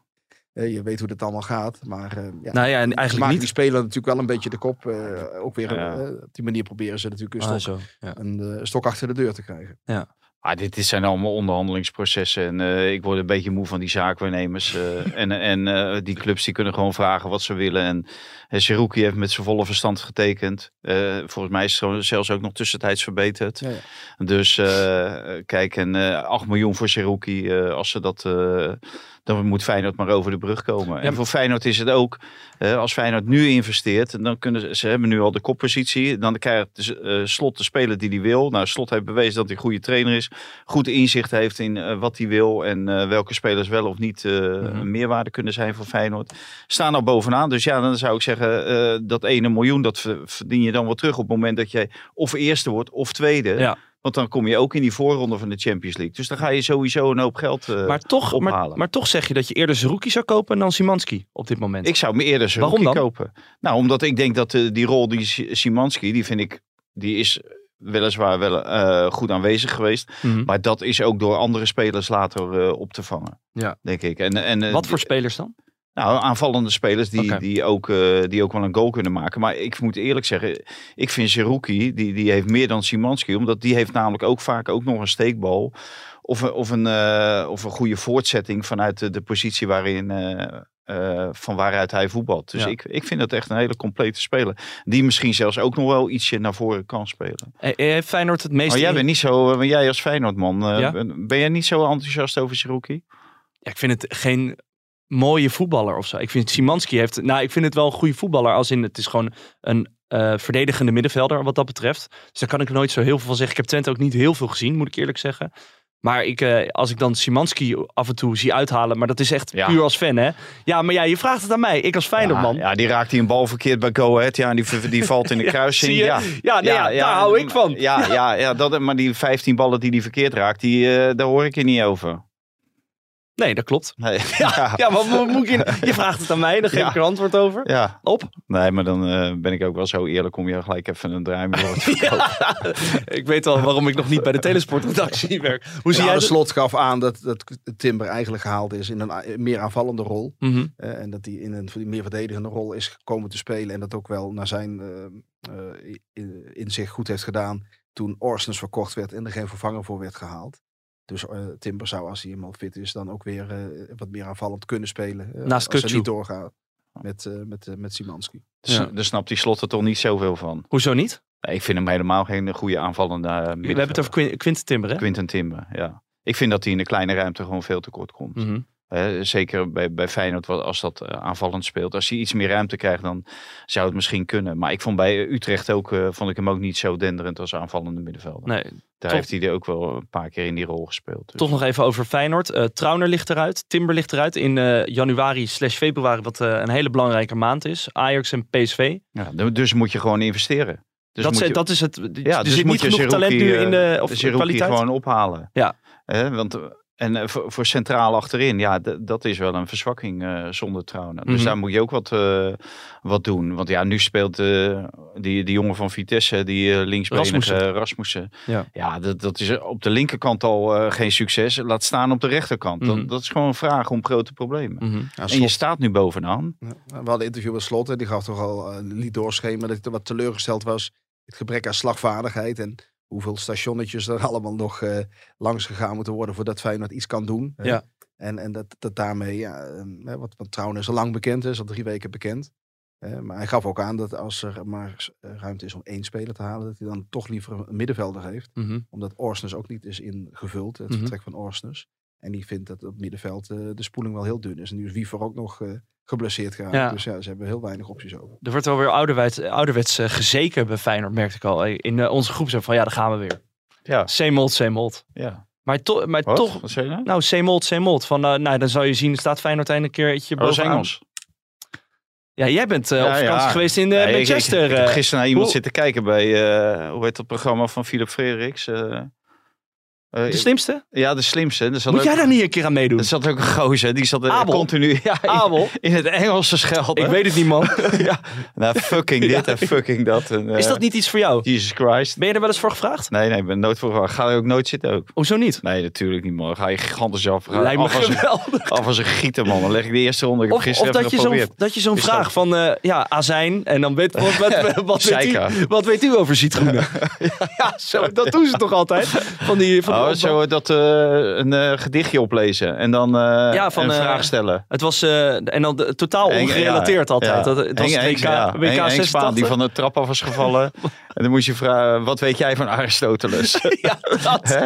Eh, je weet hoe dat allemaal gaat. Maar eh, ja, Nou ja, en eigenlijk maken niet. die speler natuurlijk wel een beetje de kop. eh, ook weer Ja. eh, op die manier proberen ze natuurlijk een Ah, stok, zo. Ja. een, eh, stok achter de deur te krijgen. Ah, dit, dit zijn allemaal onderhandelingsprocessen. En eh, ik word een beetje moe van die zaakwaarnemers. eh, en en eh, die clubs die kunnen gewoon vragen wat ze willen. En uh, Seruki heeft met zijn volle verstand getekend. Eh, volgens mij is het zelfs ook nog tussentijds verbeterd. Ja, ja. Dus eh, kijk, en eh 8 miljoen voor Seruki. eh, als ze dat... dan moet Feyenoord maar over de brug komen. En voor Feyenoord is het ook... eh, als Feyenoord nu investeert... dan kunnen ze... Ze hebben nu al de koppositie. Dan krijgt eh, Slot de speler die hij wil. Nou, Slot heeft bewezen dat hij een goede trainer is goed inzicht heeft in eh, wat hij wil en welke spelers wel of niet een meerwaarde kunnen zijn voor Feyenoord. Staan al bovenaan. Dus ja, dan zou ik zeggen, dat ene miljoen, dat ver- verdien je dan wel terug op het moment dat jij of eerste wordt of tweede. Ja. Want dan kom je ook in die voorronde van de Champions League. Dus dan ga je sowieso een hoop geld eh, Maar toch, ophalen. maar toch zeg je dat je eerder Zerouki zou kopen dan Simanski op dit moment. Ik zou me eerder Waarom Zerouki dan? kopen. Nou, omdat ik denk dat eh, die rol die Si- Simanski, die vind ik, die is weliswaar wel eh, goed aanwezig geweest. Mhm. Maar dat is ook door andere spelers later op te vangen. Ja. Denk ik. En, en, Wat voor spelers dan? Nou, aanvallende spelers die, die, ook, eh, die ook wel een goal kunnen maken. Maar ik moet eerlijk zeggen, ik vind Zerouki, die, die heeft meer dan Simanski. Omdat die heeft namelijk ook vaak ook nog een steekbal. Of, een- of, een, eh, of een goede voortzetting vanuit de, de positie waarin, eh, eh, van waaruit hij voetbalt. Dus Ja. ik, ik vind dat echt een hele complete speler. Die misschien zelfs ook nog wel ietsje naar voren kan spelen. Eh, eh, Heeft Feyenoord het meeste... Maar jij in- bent niet zo, jij als Feyenoordman, eh, Ja? ben, ben jij niet zo enthousiast over Zerouki? Ja, ik vind het geen mooie voetballer of zo. Ik vind Simanski heeft... Nou, ik vind het wel een goede voetballer. Als in, het is gewoon een eh, verdedigende middenvelder wat dat betreft. Dus daar kan ik nooit zo heel veel van zeggen. Ik heb Twente ook niet heel veel gezien, moet ik eerlijk zeggen. Maar ik, eh, als ik dan Simanski af en toe zie uithalen, maar dat is echt Ja. puur als fan, hè? Ja, maar ja, je vraagt het aan mij. Ik als Feyenoordman. Ja, ja, die raakt hij een bal verkeerd bij Go Ahead. Ja, en die, die valt in de Ja, kruising. Ja, Ja, nee, ja, daar hou ik van. Ja, ja. Ja, dat, maar die 15 ballen die hij verkeerd raakt, die, eh, daar hoor ik je niet over. Nee, dat klopt. Nee. Ja, ja maar moet ik... Je vraagt het aan mij, dan geef Ja. ik er antwoord over. Ja. Op. Nee, maar dan eh, ben ik ook wel zo eerlijk om je gelijk even een draai mee te verkopen. Ik weet al waarom ik nog niet bij de telesportredactie werk. Hoe zie Ja, jij de dat? slot gaf aan dat, dat Timber eigenlijk gehaald is in een a- meer aanvallende rol. Mhm. Eh, en dat hij in een meer verdedigende rol is gekomen te spelen. En dat ook wel naar zijn eh, eh, in- inzicht goed heeft gedaan. Toen Orsens verkocht werd en er geen vervanger voor werd gehaald. Dus eh, Timber zou, als hij helemaal fit is, dan ook weer eh, wat meer aanvallend kunnen spelen. eh, Naast als hij niet doorgaat met, eh, met, met Simanski. Dus Ja. daar snapt die slot er toch niet zoveel van. Hoezo niet? Nee, ik vind hem helemaal geen goede aanvallende uh, We hebben het over Quin- Quinten Timber, hè? Quinten Timber, ja. Ik vind dat hij in de kleine ruimte gewoon veel te kort komt. Mhm. Zeker bij, bij Feyenoord, wat- als dat eh, aanvallend speelt. Als hij iets meer ruimte krijgt, dan zou het misschien kunnen. Maar ik vond bij Utrecht ook, eh, vond ik hem ook niet zo denderend als aanvallende middenvelder. Nee, Daar toch- heeft hij er ook wel een paar keer in die rol gespeeld. Dus. toch nog even over Feyenoord. Eh Trauner ligt eruit, Timber ligt eruit in eh, januari slash februari, wat eh, een hele belangrijke maand is. Ajax en PSV. Ja, dus moet je gewoon investeren. Dus dat, moet je, dat is het. ja, dus moet niet je genoeg talent Zerouki, nu in de eh, of Zerouki kwaliteit. gewoon ophalen. Ja. Want, eh, en eh, voor, voor centraal achterin, ja, dat is wel een verzwakking eh, zonder Trauner. Dus Mhm. daar moet je ook wat, eh, wat doen. Want ja, nu speelt eh, die, die jongen van Vitesse, die uh, linksbenige Rasmussen. Rasmussen. Ja. Ja, dat, dat is op de linkerkant al eh, geen succes. Laat staan op de rechterkant. Mhm. dat, dat is gewoon een vraag om grote problemen. Mhm. Ja, En je staat nu bovenaan. Ja, we hadden een interview met Slot en die gaf toch al liet doorschemeren dat hij wat teleurgesteld was. Het gebrek aan slagvaardigheid en hoeveel stationnetjes er allemaal nog eh, langs gegaan moeten worden voordat Feyenoord iets kan doen. hè. Ja. En, en dat, dat daarmee, ja, ehm, wat, wat trouwens al lang bekend is, al drie weken bekend. Maar hij gaf ook aan dat als er maar eh, ruimte is om één speler te halen, dat hij dan toch liever een middenvelder heeft. Mhm. Omdat Orsnes ook niet is ingevuld, het Mhm. vertrek van Orsnes. En die vindt dat op het middenveld eh, de spoeling wel heel dun is. En nu is Wiever ook nog geblesseerd geraakt. Ja. Dus ja, ze hebben heel weinig opties over. Er wordt wel weer ouderwets, ouderwets eh, gezeken bij Feyenoord, merkte ik al. In eh, onze groep zo van, ja, daar gaan we weer. Ja, Seemold, Seemold. ja. Maar, to, maar Wat? toch, Wat zei je nou? nou, Seemold, Seemold. Van, eh, nou, dan zou je zien, staat Feyenoord eindelijk een keertje Oh, dat is bovenaan. Engels. Ja, jij bent eh, Ja, op vakantie ja. geweest in eh, ik- ik- Manchester. Ik, heb eh. gisteren naar iemand hoe- zitten kijken bij, eh, hoe heet dat programma van Philip Frederiks? Eh, eh, de slimste? Ja, de slimste. Moet ook- jij daar niet een keer aan meedoen? Er zat ook een gozer, die zat Abel? continu ja, in, Abel? in het Engels te schelden. Ik weet het niet, man. ja. Nou, fucking dit en fucking dat. En, Is eh, dat niet iets voor jou? Jesus Christ. Ben je er wel eens voor gevraagd? Nee, nee, ik ben nooit voor gevraagd. Ga er ook nooit zitten ook. Hoezo niet? Nee, natuurlijk niet, man. Ga je gigantisch af. Lijkt me af als, een, geweldig. af als een gieter, man. Dan leg ik de eerste ronde. Ik heb Of, gisteren of dat, je zo'n, dat je zo'n vraag dat- van, eh, ja, azijn. En dan weet, wat, wat, wat, weet u, wat weet u over citroenen? ja, zo, dat doen ze toch altijd? Van die, van die Oh, zo dat eh, een eh, gedichtje oplezen en dan eh, Ja, van, een eh, vraag stellen. Het was eh, en dan de- totaal ongerelateerd ja, altijd. ja. Dat, het was Henk- WK. WK Spaan, 86. die van de trap af was gevallen. en dan moest je vragen, wat weet jij van Aristoteles? Ja, dat. Hè?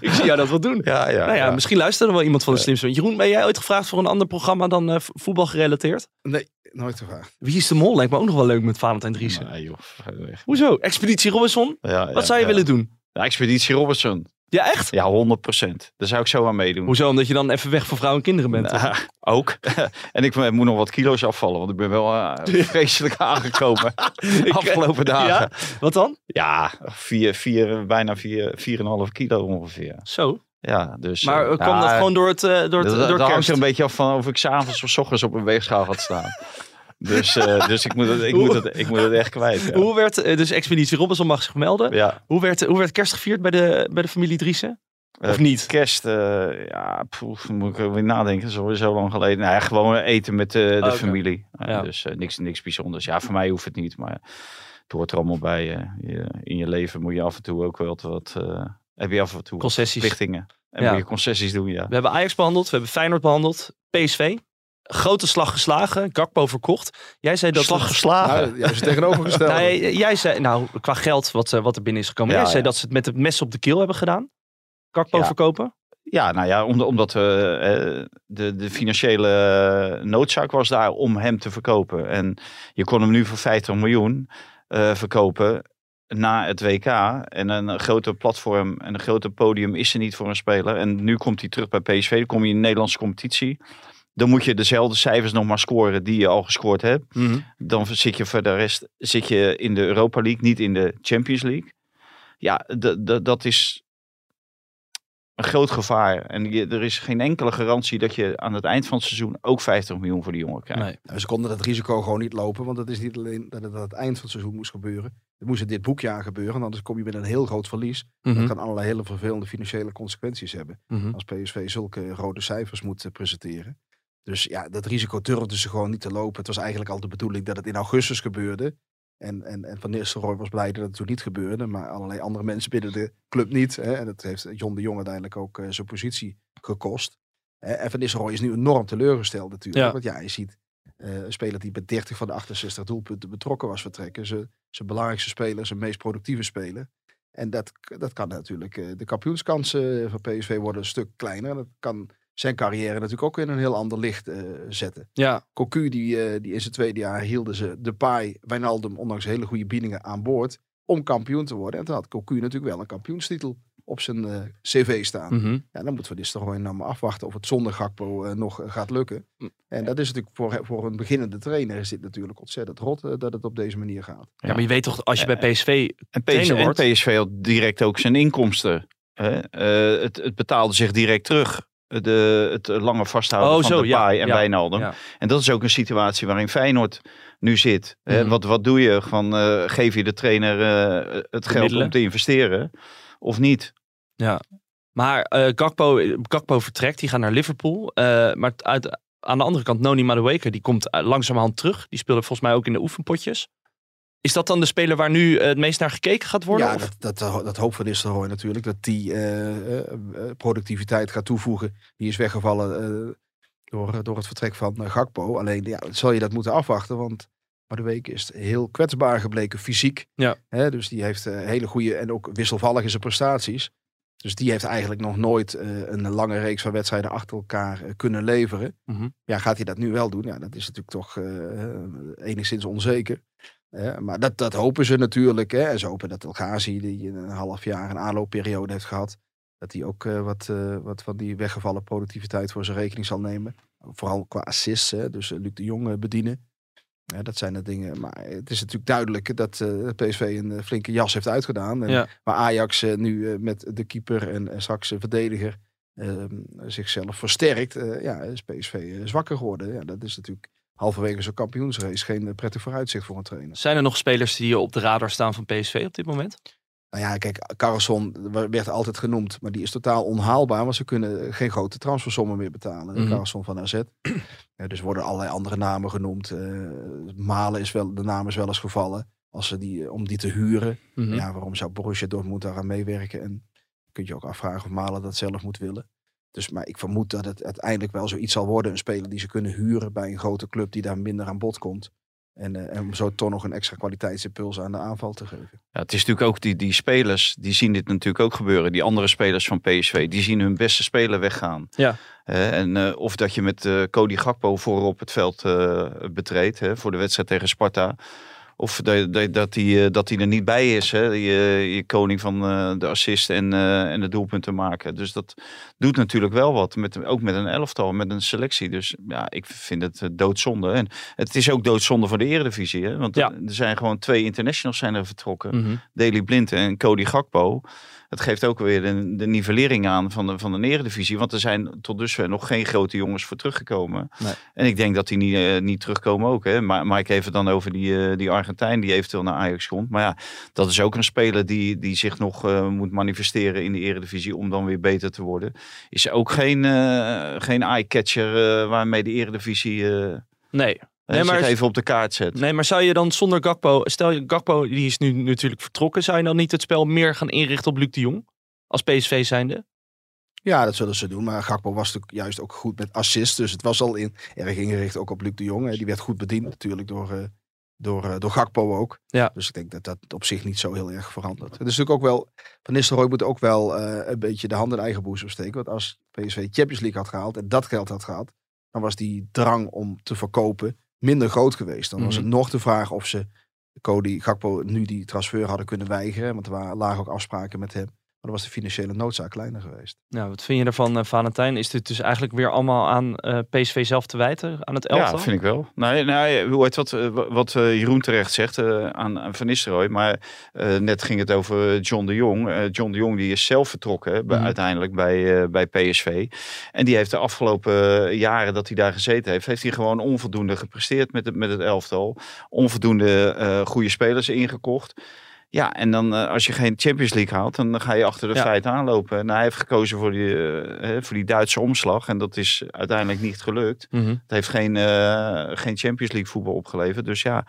Ik zie jou dat wel doen. ja, ja. nou ja, ja. misschien luistert er wel iemand van de slimste. Jeroen, ben jij ooit gevraagd voor een ander programma dan eh, voetbal gerelateerd? Nee, nooit gevraagd. Wie is de mol? Lijkt me ook nog wel leuk met Valentijn Driessen. Nee, joh. Hoezo? Expeditie Robinson? Ja, Wat ja, zou je ja. willen doen? De Expeditie Robinson. Ja, echt? Ja, 100 procent. Daar zou ik zo aan meedoen. Hoezo? Omdat je dan even weg van vrouwen en kinderen bent. Ja, ook. en ik moet nog wat kilo's afvallen, want ik ben wel eh, vreselijk aangekomen afgelopen dagen. Ja? Ja, Wat dan? vier, vier, bijna vier, vier en een half kilo ongeveer. Zo. Ja, dus, Maar eh, eh, kwam ja, dat gewoon door het, eh, door het Dat, dat door hangt er een beetje af van of ik s'avonds of s ochtends op een weegschaal had staan. dus eh, dus ik, moet het, ik, moet het, ik moet het echt kwijt. Ja. Hoe werd, eh, dus Expeditie Robinson mag zich melden. Ja, Hoe, werd, hoe werd kerst gevierd bij de, bij de familie Driessen? Of eh, niet? Kerst, ja, poef, moet ik weer nadenken. Dat is alweer zo lang geleden. Nou ja, gewoon eten met eh, de Oké. familie. Ja. Dus niks, niks bijzonders. Ja, voor mij hoeft het niet, maar het hoort er allemaal bij. Je, in je leven moet je af en toe ook wel wat, heb je af en toe Concessies. verplichtingen. En Ja. moet je concessies doen, ja. We hebben Ajax behandeld, we hebben Feyenoord behandeld, PSV. Grote slag geslagen, Gakpo verkocht. Jij zei dat... Slag geslagen. Nou, juist tegenovergestelde. Nee, jij zei, nou, qua geld wat, eh, wat er binnen is gekomen. Ja, jij zei ja. dat ze het met het mes op de keel hebben gedaan. Gakpo Ja. verkopen. Ja, nou ja, omdat, omdat eh, eh, de, de financiële noodzaak was daar om hem te verkopen. En je kon hem nu voor 50 miljoen eh, verkopen na het WK. En een grote platform en een groter podium is er niet voor een speler. En nu komt hij terug bij PSV, dan kom je in de Nederlandse competitie. Dan moet je dezelfde cijfers nog maar scoren die je al gescoord hebt. Dan zit je voor de rest zit je in de Europa League, niet in de Champions League. Ja, dat is een groot gevaar. En je, er is geen enkele garantie dat je aan het eind van het seizoen ook 50 miljoen voor die jongen krijgt. Nee. Nou, ze konden dat risico gewoon niet lopen, want het is niet alleen dat het aan het eind van het seizoen moest gebeuren. Het moest in dit boekjaar gebeuren, anders kom je met een heel groot verlies. Mhm. Dat kan allerlei hele vervelende financiële consequenties hebben. Mhm. Als PSV zulke rode cijfers moet eh, presenteren. Dus ja, dat risico durfden ze gewoon niet te lopen. Het was eigenlijk al de bedoeling dat het in augustus gebeurde. En, en, en Van Nistelrooy was blij dat het toen niet gebeurde. Maar allerlei andere mensen binnen de club niet. Hè. En dat heeft John de Jong uiteindelijk ook eh, zijn positie gekost. Hè. En Van Nistelrooy is nu enorm teleurgesteld natuurlijk. Ja. Want ja, je ziet eh, een speler die bij 30 van de 68 doelpunten betrokken was vertrekken. Zijn, zijn belangrijkste speler, zijn meest productieve speler. En dat, dat kan natuurlijk, eh, de kampioenskansen van PSV worden een stuk kleiner. Dat kan zijn carrière natuurlijk ook in een heel ander licht eh, zetten. Ja, Cocu, die, eh, die in zijn tweede jaar hielden ze Depay, Wijnaldum, ondanks hele goede biedingen aan boord, om kampioen te worden. En toen had Cocu natuurlijk wel een kampioenstitel op zijn eh, cv staan. Mhm. Ja, dan moeten we dus toch gewoon nou maar afwachten of het zonder Gakpo eh, nog gaat lukken. Mm. En dat is natuurlijk voor, voor een beginnende trainer is dit natuurlijk ontzettend rot dat het op deze manier gaat. ja, maar je weet toch, als je bij PSV En trainer PSV, en wordt. PSV had direct ook zijn inkomsten. Hè? Eh, het, het betaalde zich direct terug. De, het lange vasthouden Oh, van zo, de ja, paai en ja, Wijnaldum. ja. En dat is ook een situatie waarin Feyenoord nu zit. Mhm. Wat, wat doe je? Van, eh, geef je de trainer eh, het geld middelen. om te investeren of niet? Maar eh, Gakpo, Gakpo vertrekt, die gaat naar Liverpool. Maar uit, aan de andere kant, Noni Madueke, die komt langzamerhand terug. Die speelde volgens mij ook in de oefenpotjes. Is dat dan de speler waar nu eh, het meest naar gekeken gaat worden? ja, of? dat, dat, dat hoopt Van Nistelrooy natuurlijk. Dat die eh, eh, productiviteit gaat toevoegen. Die is weggevallen door, door het vertrek van Gakpo. Alleen ja, zal je dat moeten afwachten. Want Maar de week is heel kwetsbaar gebleken fysiek. Ja. Hè, dus die heeft hele goede en ook wisselvallig in zijn prestaties. Dus die heeft eigenlijk nog nooit een lange reeks van wedstrijden achter elkaar kunnen leveren. Mhm. Ja, gaat hij dat nu wel doen? Ja, dat is natuurlijk toch enigszins onzeker. Maar dat, dat hopen ze natuurlijk. Hè. En ze hopen dat El Ghazi, die een half jaar een aanloopperiode heeft gehad, dat hij ook eh, wat, eh, wat van die weggevallen productiviteit voor zijn rekening zal nemen. Vooral qua assists, hè, dus eh, Luc de Jong bedienen. Ja, dat zijn de dingen. Maar het is natuurlijk duidelijk dat PSV een flinke jas heeft uitgedaan. En Ja. Waar Ajax nu met de keeper en, en straks een verdediger eh, zichzelf versterkt. ja, is PSV zwakker geworden. Ja, dat is natuurlijk halverwege zo'n kampioensrace geen eh, prettig vooruitzicht voor een trainer. Zijn er nog spelers die op de radar staan van PSV op dit moment? Nou ja, kijk, Carlson werd altijd genoemd, maar die is totaal onhaalbaar, want ze kunnen geen grote transfersommen meer betalen. Mhm. Carlson van AZ. Ja, dus worden allerlei andere namen genoemd. Eh, Malen is wel, de naam is wel eens gevallen, als ze die, om die te huren. Mhm. Ja, waarom zou Borussia Dortmund daaraan meewerken? En kun je ook afvragen of Malen dat zelf moet willen. Dus, maar ik vermoed dat het uiteindelijk wel zoiets zal worden. Een speler die ze kunnen huren bij een grote club die daar minder aan bod komt. En, eh, en om zo toch nog een extra kwaliteitsimpuls aan de aanval te geven. Ja, het is natuurlijk ook die, die spelers, die zien dit natuurlijk ook gebeuren. Die andere spelers van PSV, die zien hun beste speler weggaan. Ja. Eh, en, eh, of dat je met eh, Cody Gakpo voorop het veld eh betreedt hè, voor de wedstrijd tegen Sparta. Of dat, dat, dat, die, eh, dat die er niet bij is. Hè? Je, je koning van eh, de assist en, eh, en de doelpunten maken. Dus dat doet natuurlijk wel wat. Met, ook met een elftal, met een selectie. Dus ja, ik vind het eh, doodzonde. En het is ook doodzonde voor de eredivisie. Hè? Want Ja. er zijn gewoon twee internationals zijn er vertrokken. Mhm. Daley Blind en Cody Gakpo. Het geeft ook weer de, de nivellering aan van de, van de eredivisie. Want er zijn tot dusver nog geen grote jongens voor teruggekomen. Nee. En ik denk dat die niet, eh, niet terugkomen ook. Hè. Maar Mike heeft het dan over die, eh, die Argentijn die eventueel naar Ajax komt. Maar ja, dat is ook een speler die, die zich nog eh, moet manifesteren in de eredivisie om dan weer beter te worden. Is ook geen, geen eye-catcher waarmee de eredivisie Nee. Nee, maar- zich even op de kaart zet. nee, maar zou je dan zonder Gakpo... Stel je, Gakpo die is nu natuurlijk vertrokken. Zou je dan niet het spel meer gaan inrichten op Luc de Jong? Als PSV zijnde? Ja, dat zullen ze doen. Maar Gakpo was natuurlijk juist ook goed met assist. Dus het was al in, erg ingericht ook op Luc de Jong. hè. Die werd goed bediend natuurlijk door, eh, door, eh, door Gakpo ook. Ja. Dus ik denk dat dat op zich niet zo heel erg verandert. Het is natuurlijk ook wel... Van Nistelrooy moet ook wel eh, een beetje de hand in eigen boezem steken. Want als PSV Champions League had gehaald en dat geld had gehad... dan was die drang om te verkopen minder groot geweest. Dan was Mhm. het nog de vraag of ze Cody Gakpo nu die transfer hadden kunnen weigeren. Want er waren, lagen ook afspraken met hem. Maar dan was de financiële noodzaak kleiner geweest. Nou, wat vind je ervan, eh, Valentijn? Is dit dus eigenlijk weer allemaal aan eh, PSV zelf te wijten? Aan het elftal? Ja, vind ik wel. Nee, nee, hoe heet wat, eh, wat eh, Jeroen terecht zegt eh, aan, aan Van Nistelrooy. Maar eh, net ging het over John de Jong. Eh, John de Jong die is zelf vertrokken bij, Mhm. uiteindelijk bij, eh, bij PSV. En die heeft de afgelopen jaren dat hij daar gezeten heeft, heeft hij gewoon onvoldoende gepresteerd met het, met het elftal. Onvoldoende eh, goede spelers ingekocht. Ja, en dan eh, als je geen Champions League haalt, dan ga je achter de Ja. feiten aanlopen. En hij heeft gekozen voor die, eh, voor die Duitse omslag. En dat is uiteindelijk niet gelukt. Mhm. Het heeft geen, eh, geen Champions League voetbal opgeleverd. Dus ja,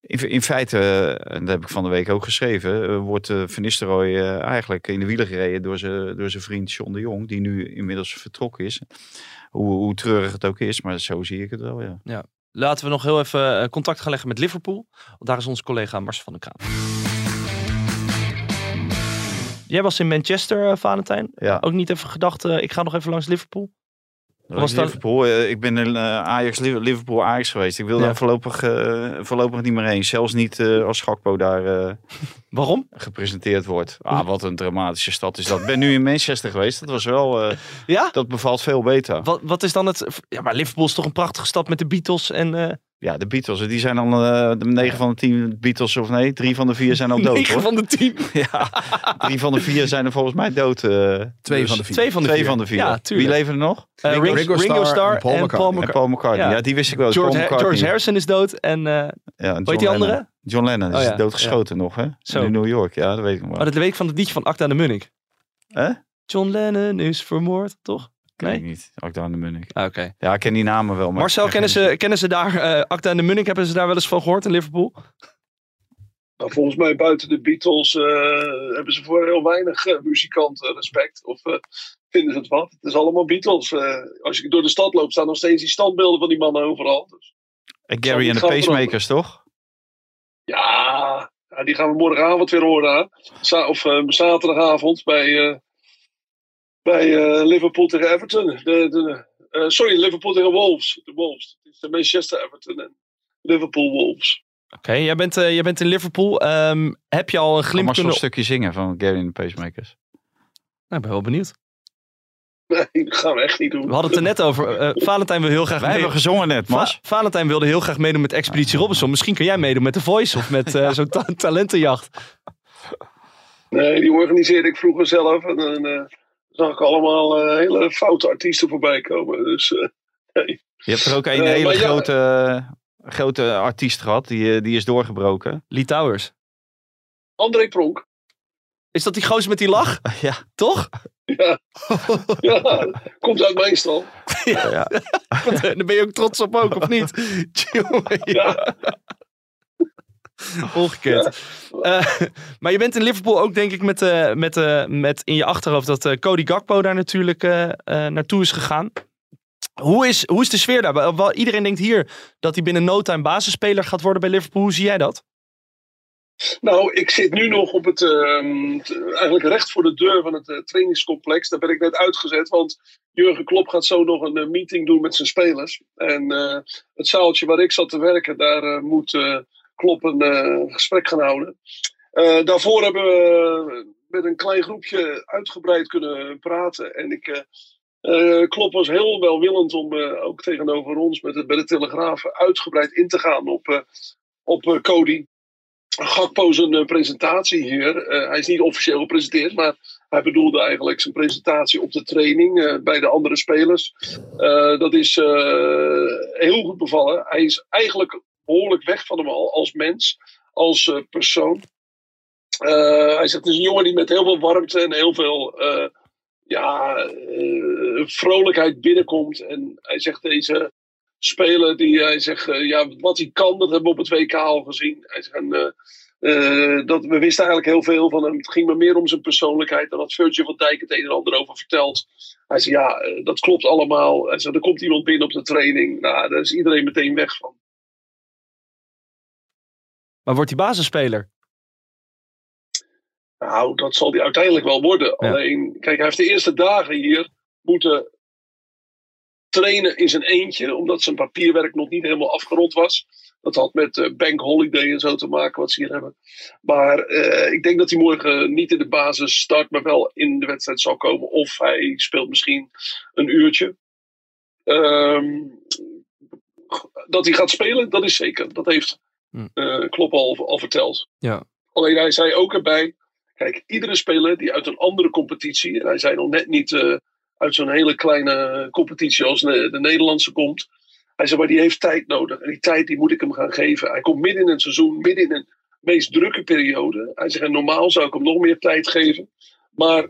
in, in feite, en dat heb ik van de week ook geschreven, wordt Van Nistelrooy eigenlijk in de wielen gereden door zijn door zijn vriend John de Jong, die nu inmiddels vertrokken is. Hoe, hoe treurig het ook is, maar zo zie ik het wel, ja. Laten we nog heel even contact gaan leggen met Liverpool. Want daar is onze collega Mars van den Kraan. Jij was in Manchester, eh, Valentijn. Ja. Ook niet even gedacht, eh, ik ga nog even langs Liverpool. Was dat- Liverpool. eh, ik ben in Ajax, Liverpool Ajax geweest. Ik wil Ja. daar voorlopig, voorlopig niet meer heen. Zelfs niet als Gakpo daar Waarom? gepresenteerd wordt. Ah, wat een dramatische stad is dat. Ik ben nu in Manchester geweest. Dat was wel, Ja? dat bevalt veel beter. Wat, wat is dan het... Ja, maar Liverpool is toch een prachtige stad met de Beatles en... Ja, de Beatles. Die zijn dan eh, de 9 van de 10 Beatles of nee, drie van de vier zijn al dood. 9 hoor. van de 10. Ja, drie van de vier zijn er volgens mij dood. eh. Twee Dus van de vier. Twee van de Twee vier. van de vier. Ja, Wie tuurlijk. leven er nog? Eh, Ringo- Ringo, Ringo Starr en Paul en McCartney. En. Paul McCartney. Ja. Ja, die wist ik wel. George, Paul Ha-. George Harrison is dood en... eh Ja, en weet John die Lennon. andere? John Lennon is Oh ja, doodgeschoten nog, hè? Zo. In New York, ja, dat weet ik nog oh, wel. dat weet ik van het liedje van Acta de Munnik. Hè? John Lennon is vermoord, toch? Ken ik Nee? niet. Acta aan de Munnik. Ah, Oké. Ja, ik ken die namen wel. Maar Marcel, kennen ze, kennen ze daar eh Acta en de Munnik? Hebben ze daar wel eens van gehoord in Liverpool? Nou, volgens mij buiten de Beatles eh, hebben ze voor heel weinig eh, muzikanten respect. Of eh, vinden ze het wat? Het is allemaal Beatles. Eh, als je door de stad loopt, staan nog steeds die standbeelden van die mannen overal. Dus. En Gary en de pacemakers, toch? Ja, ja, die gaan we morgenavond weer horen. Za of uh, zaterdagavond bij, uh, bij uh, Liverpool tegen Everton. De, de, sorry, Liverpool tegen Wolves. De Wolves. Het is de Manchester Everton en Liverpool Wolves. Oké, okay, jij, bent, jij bent in Liverpool. Um, heb je al een glimp kunnen... een stukje zingen van Gary en de pacemakers. Nou, ik ben wel benieuwd. Nee, dat gaan we echt niet doen. We hadden het er net over. Uh, Valentijn wil heel graag. Wij hebben gezongen net, Mas. Va Valentijn wilde heel graag meedoen met Expeditie Robinson. Misschien kun jij meedoen met The Voice of met uh, zo'n ta talentenjacht. Nee, die organiseerde ik vroeger zelf. En uh, zag ik allemaal hele foute artiesten voorbij komen. Dus, nee. Je hebt er ook een hele grote, ja, grote artiest gehad. Die, die is doorgebroken. Lee Towers. André Pronk. Is dat die gozer met die lach? Ja. Toch? Ja. ja, komt uit mijn stal. Ja. ja. Daar ben je ook trots op ook, of niet? ja. Ongekend. Ja. Uh, maar je bent in Liverpool ook denk ik met, uh, met, uh, met in je achterhoofd dat Cody Gakpo daar natuurlijk naartoe is gegaan. Hoe is, hoe is de sfeer daar? Iedereen denkt hier dat hij binnen no time basisspeler gaat worden bij Liverpool. Hoe zie jij dat? Nou, ik zit nu nog op het, uh, eigenlijk recht voor de deur van het uh, trainingscomplex. Daar ben ik net uitgezet, want Jurgen Klopp gaat zo nog een uh, meeting doen met zijn spelers. En eh, het zaaltje waar ik zat te werken, daar moet Klopp een gesprek gaan houden. daarvoor hebben we met een klein groepje uitgebreid kunnen praten. En ik, Klopp was heel welwillend om ook tegenover ons met het, bij de Telegraaf uitgebreid in te gaan op, op Cody. Gakpo uh, presentatie hier. Hij is niet officieel gepresenteerd, maar hij bedoelde eigenlijk zijn presentatie op de training bij de andere spelers. dat is heel goed bevallen. Hij is eigenlijk behoorlijk weg van hem al als mens, als persoon. hij zegt, het is een jongen die met heel veel warmte en heel veel ja, vrolijkheid binnenkomt. En hij zegt deze speler die hij zegt, ja, wat hij kan, dat hebben we op het WK al gezien. Hij zegt, en, dat, we wisten eigenlijk heel veel van hem. Het ging maar meer om zijn persoonlijkheid. En had Virgil van Dijk het een en ander over verteld. Hij zei, ja, dat klopt allemaal. Hij zei, er komt iemand binnen op de training. Nou, daar is iedereen meteen weg van. Maar wordt hij basisspeler? Nou, dat zal hij uiteindelijk wel worden. Ja. Alleen, kijk, hij heeft de eerste dagen hier moeten trainen in zijn eentje. Omdat zijn papierwerk nog niet helemaal afgerond was. Dat had met uh, Bank Holiday en zo te maken wat ze hier hebben. Maar uh, ik denk dat hij morgen niet in de basis start, maar wel in de wedstrijd zal komen. Of hij speelt misschien een uurtje. Um, dat hij gaat spelen, dat is zeker. Dat heeft uh, Klopp al, al verteld. Ja. Alleen hij zei ook erbij. Kijk, iedere speler die uit een andere competitie. En hij zei nog net niet uit zo'n hele kleine competitie als de, de Nederlandse komt hij zei, maar die heeft tijd nodig. En die tijd die moet ik hem gaan geven. Hij komt midden in het seizoen, midden in een meest drukke periode. Hij zegt, normaal zou ik hem nog meer tijd geven. Maar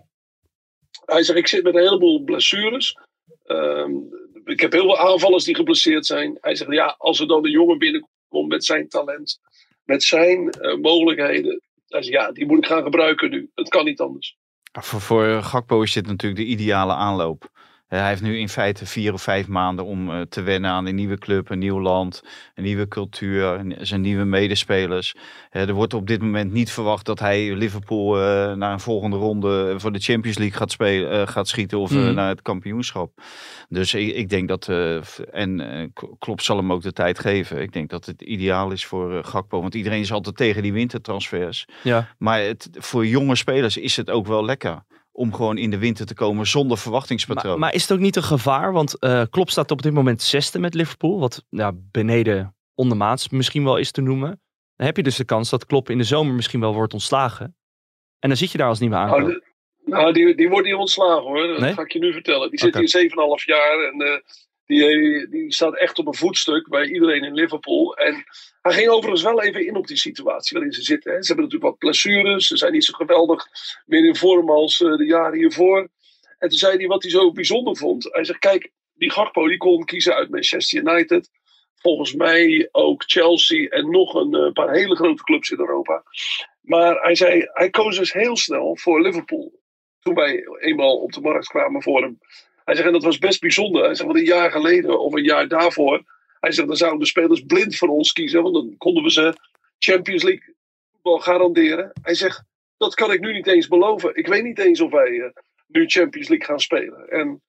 hij zegt, ik zit met een heleboel blessures. Um, ik heb heel veel aanvallers die geblesseerd zijn. Hij zegt, ja, als er dan een jongen binnenkomt met zijn talent, met zijn uh, mogelijkheden. Zegt, ja, die moet ik gaan gebruiken nu. Het kan niet anders. Voor, voor Gakpo is dit natuurlijk de ideale aanloop. Eh, hij heeft nu in feite vier of vijf maanden om uh, te wennen aan een nieuwe club, een nieuw land, een nieuwe cultuur, zijn nieuwe medespelers. Uh, er wordt op dit moment niet verwacht dat hij Liverpool naar een volgende ronde voor de Champions League gaat, spelen, gaat schieten of mm. naar het kampioenschap. Dus ik, ik denk dat, en Klopp zal hem ook de tijd geven. Ik denk dat het ideaal is voor Gakpo, want iedereen is altijd tegen die wintertransfers. Ja. Maar het, voor jonge spelers is het ook wel lekker om gewoon in de winter te komen zonder verwachtingspatroon. Maar, maar is het ook niet een gevaar? Want uh, Klopp staat op dit moment zesde met Liverpool, wat ja, beneden ondermaats misschien wel is te noemen. Dan heb je dus de kans dat Klopp in de zomer misschien wel wordt ontslagen. En dan zit je daar als nieuwe aankoop. Nou, nou, die, die wordt niet ontslagen hoor. Dat nee? ga ik je nu vertellen. Die zit okay. hier 7,5 jaar en uh, die, die staat echt op een voetstuk bij iedereen in Liverpool. En hij ging overigens wel even in op die situatie waarin ze zitten. Hè. Ze hebben natuurlijk wat blessures. Ze zijn niet zo geweldig meer in vorm als uh, de jaren hiervoor. En toen zei hij wat hij zo bijzonder vond. Hij zegt, kijk, die Gakpo die kon kiezen uit Manchester United. Volgens mij ook Chelsea en nog een uh, paar hele grote clubs in Europa. Maar hij zei, hij koos dus heel snel voor Liverpool. Toen wij eenmaal op de markt kwamen voor hem. Hij zegt, en dat was best bijzonder. Hij zegt, want een jaar geleden of een jaar daarvoor Hij zegt, dan zouden de spelers blind voor ons kiezen, want dan konden we ze Champions League voetbal garanderen. Hij zegt, dat kan ik nu niet eens beloven. Ik weet niet eens of wij eh, nu Champions League gaan spelen. En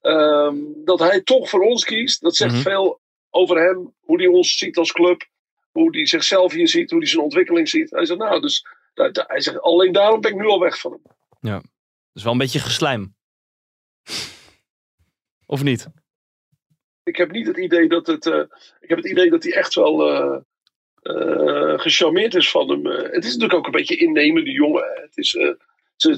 ehm, dat hij toch voor ons kiest, dat zegt Mhm. veel over hem, hoe hij ons ziet als club, hoe hij zichzelf hier ziet, hoe hij zijn ontwikkeling ziet. Hij zegt, nou, dus hij zegt, alleen daarom ben ik nu al weg van hem. Dat is wel een beetje geslijm. Of niet? ik heb niet het idee dat het. eh, ik heb het idee dat hij echt wel eh, gecharmeerd is van hem. Het is natuurlijk ook een beetje innemende jongen. hè. Het is,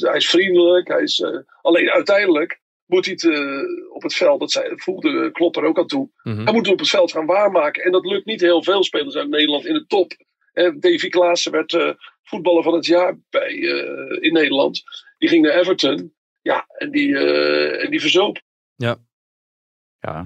hij is vriendelijk. Hij is, alleen uiteindelijk moet hij het op het veld. Dat zei, voegde Klopp er ook aan toe. Mhm. Hij moet het op het veld gaan waarmaken. En dat lukt niet heel veel spelers uit Nederland in de top. Davy Klaassen werd voetballer van het jaar bij, in Nederland. Die ging naar Everton. Ja, en die, en die verzoop. Ja,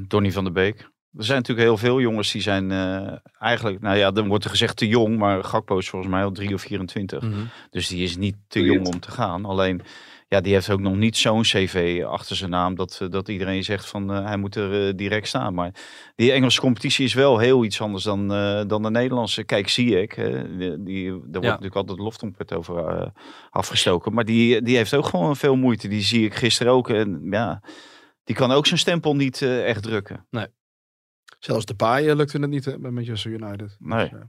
Donny van der Beek. Er zijn natuurlijk heel veel jongens die zijn eh, eigenlijk, nou ja, dan wordt er gezegd te jong, maar Gakpo is volgens mij al 3 of 24. Mhm. Dus die is niet te jong om te gaan. Alleen, ja, die heeft ook nog niet zo'n cv achter zijn naam dat, eh, dat iedereen zegt van eh, hij moet er direct staan. Maar die Engelse competitie is wel heel iets anders dan, eh, dan de Nederlandse. Kijk, zie ik, hè, die, die, daar wordt natuurlijk altijd loftrompet over afgestoken. Maar die, die heeft ook gewoon veel moeite. Die zie ik gisteren ook. En ja, die kan ook zijn stempel niet eh, echt drukken. Zelfs de paaien lukte het niet hè, bij Manchester United. Nee. Dus, eh,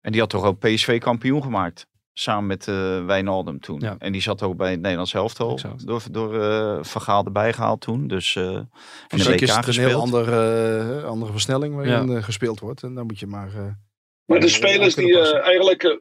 En die had toch ook PSV kampioen gemaakt. Samen met eh Wijnaldum toen. Ja. En die zat ook bij het Nederlands elftal. Exact. Door, door eh Van Gaal erbij gehaald toen. Dus, eh en de WK is het een heel andere, andere versnelling waarin eh, gespeeld wordt. En dan moet je maar... eh, Maar de spelers die eh, eigenlijk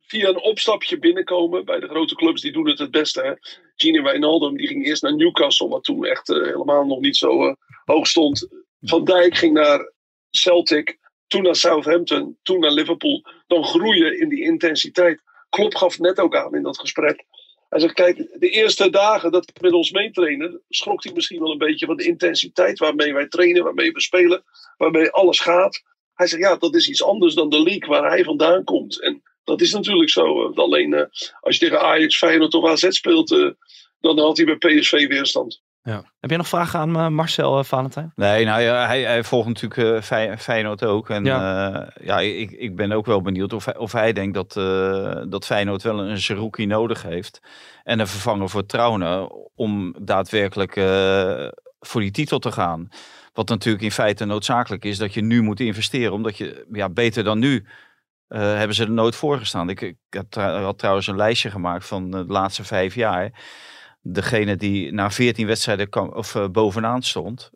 via een opstapje binnenkomen bij de grote clubs, die doen het het beste. Hè? Gini Wijnaldum die ging eerst naar Newcastle, wat toen echt eh, helemaal nog niet zo eh, hoog stond. Van Dijk ging naar Celtic, toen naar Southampton, toen naar Liverpool. Dan groeien in die intensiteit. Klopp gaf net ook aan in dat gesprek. Hij zegt, kijk, de eerste dagen dat we met ons meetrainen, schrok hij misschien wel een beetje van de intensiteit waarmee wij trainen, waarmee we spelen, waarmee alles gaat. Hij zegt, ja, dat is iets anders dan de league waar hij vandaan komt. En dat is natuurlijk zo. eh, Alleen eh, als je tegen Ajax, Feyenoord of AZ speelt, eh, dan had hij bij PSV weerstand. Ja. Heb jij nog vragen aan Marcel uh, Valentijn? Nee, nou ja, hij, hij volgt natuurlijk eh, Fey- Feyenoord ook. En ja, ja ik, ik ben ook wel benieuwd of hij, of hij denkt dat, eh, dat Feyenoord wel een Zerouki nodig heeft. En een vervanger voor Trouwen om daadwerkelijk eh, voor die titel te gaan. Wat natuurlijk in feite noodzakelijk is dat je nu moet investeren. Omdat je ja, beter dan nu uh, hebben ze er nooit voor gestaan. Ik, ik had, trouwens een lijstje gemaakt van de laatste vijf jaar. Degene die na 14 wedstrijden kan, of, uh, bovenaan stond,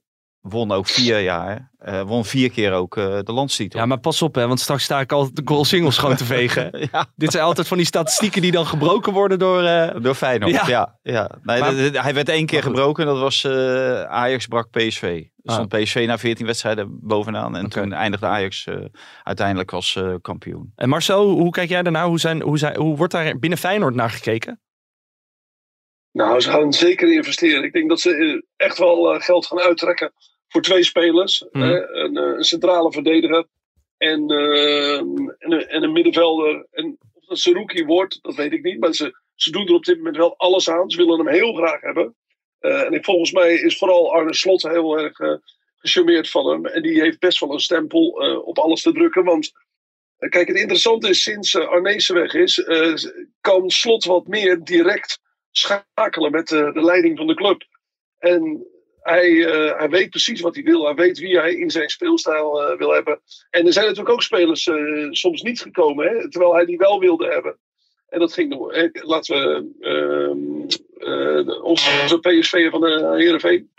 won ook vier jaar. Uh, won vier keer ook uh, de landstitel. Ja, maar pas op hè, want straks sta ik altijd de goal singles schoon te vegen. ja. Dit zijn altijd van die statistieken die dan gebroken worden door... Uh... Door Feyenoord, ja. ja, ja. Nee, Maar- de- de- hij werd één keer gebroken, dat was eh, Ajax brak PSV. Stond PSV na 14 wedstrijden bovenaan en toen eindigde Ajax eh, uiteindelijk als eh, kampioen. En Marcel, hoe kijk jij daarnaar? Hoe, zijn, hoe, zijn, hoe wordt daar binnen Feyenoord naar gekeken? Nou, ze gaan zeker investeren. Ik denk dat ze eh, echt wel eh, geld gaan uittrekken voor twee spelers. Hè, een, eh, een centrale verdediger en, eh, en, een, en een middenvelder. En of dat Saruki wordt, dat weet ik niet. Maar ze, ze doen er op dit moment wel alles aan. Ze willen hem heel graag hebben. Eh, en ik, volgens mij is vooral Arne Slot heel erg gecharmeerd van hem. En die heeft best wel een stempel op alles te drukken. Want kijk, het interessante is, sinds uh, Arnezen weg is, kan Slot wat meer direct schakelen met de leiding van de club. En hij, uh, hij weet precies wat hij wil. Hij weet wie hij in zijn speelstijl uh, wil hebben. En er zijn natuurlijk ook spelers uh, soms niet gekomen, hè, terwijl hij die wel wilde hebben. En dat ging door. Hè. Laten we uh, onze PSV van de Heerenveen.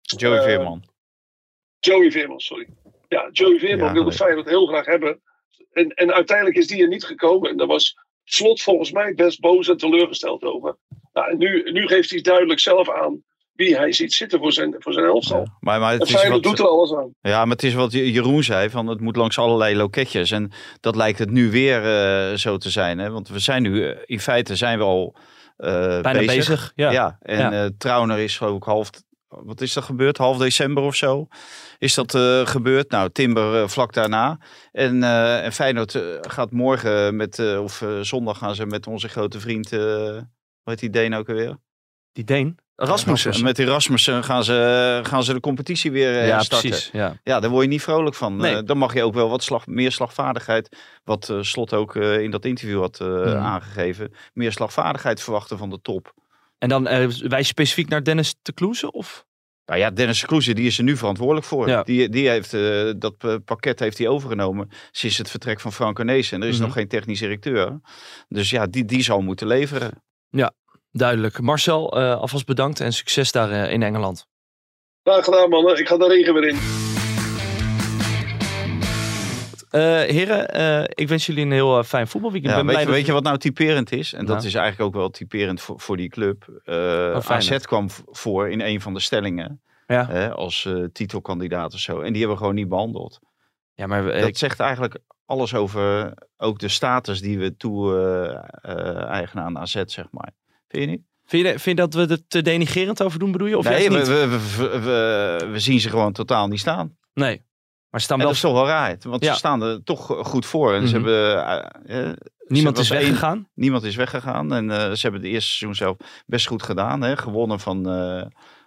Joey Veerman. Joey Veerman, sorry. Ja, Joey Veerman Ja, wilde. Feyenoord heel graag hebben. En, en uiteindelijk is die er niet gekomen. En daar was Slot volgens mij best boos en teleurgesteld over. Nou, en nu, nu geeft hij duidelijk zelf aan wie hij ziet zitten voor zijn, voor zijn elftal. Ja, maar, maar het is wat, doet er alles aan. Ja, maar het is wat Jeroen zei, van het moet langs allerlei loketjes. En dat lijkt het nu weer eh, zo te zijn. Hè? Want we zijn nu, eh, in feite zijn we al eh, Bijna bezig. ja. Ja, en Ja. Trauner is geloof ik half, wat is er gebeurd? Half december of zo is dat eh, gebeurd. Nou, Timber vlak daarna. En, eh, en Feyenoord gaat morgen met, eh, of eh, zondag gaan ze met onze grote vriend, eh hoe heet die Deen ook alweer? Die Deen. Rasmussen. En met die Rasmussen gaan ze, gaan ze de competitie weer eh, ja, starten. precies. Ja. Ja, daar word je niet vrolijk van. Nee. Eh, dan mag je ook wel wat slag, meer slagvaardigheid, wat eh, Slot ook in dat interview had Mhm. aangegeven, meer slagvaardigheid verwachten van de top. En dan wij specifiek naar Dennis de Kloeze? Of? Nou ja, Dennis Kroeze, die is er nu verantwoordelijk voor. Ja. Die, die heeft, dat pakket heeft hij overgenomen sinds het vertrek van Frank Arnezen. En er is Mhm. nog geen technisch directeur. Dus ja, die, die zal moeten leveren. Duidelijk. Marcel, eh, alvast bedankt en succes daar eh, in Engeland. Graag gedaan, mannen. Ik ga de regen weer in. Eh, heren, eh, ik wens jullie een heel fijn voetbalweekend. Ja, ben weet, je, blij weet je wat nou typerend is? En dat is eigenlijk ook wel typerend voor, voor die club. Eh Feyenoord. AZ kwam voor in een van de stellingen Ja. hè, als eh, titelkandidaat of zo. En die hebben we gewoon niet behandeld. Ja, maar Dat ik- zegt eigenlijk alles over ook de status die we toe-eigenen aan AZ, zeg maar. Vind je niet? vind, je, vind dat we er te denigerend over doen, bedoel je? Of nee, niet? we, we, we, we zien ze gewoon totaal niet staan. Nee. Maar ze staan En wel... dat is toch wel raar, want Ja. ze staan er toch goed voor. En ze Mhm. hebben, eh, eh, Niemand ze is weggegaan. Niemand is weggegaan. En eh, ze hebben het eerste seizoen zelf best goed gedaan. Hè? Gewonnen van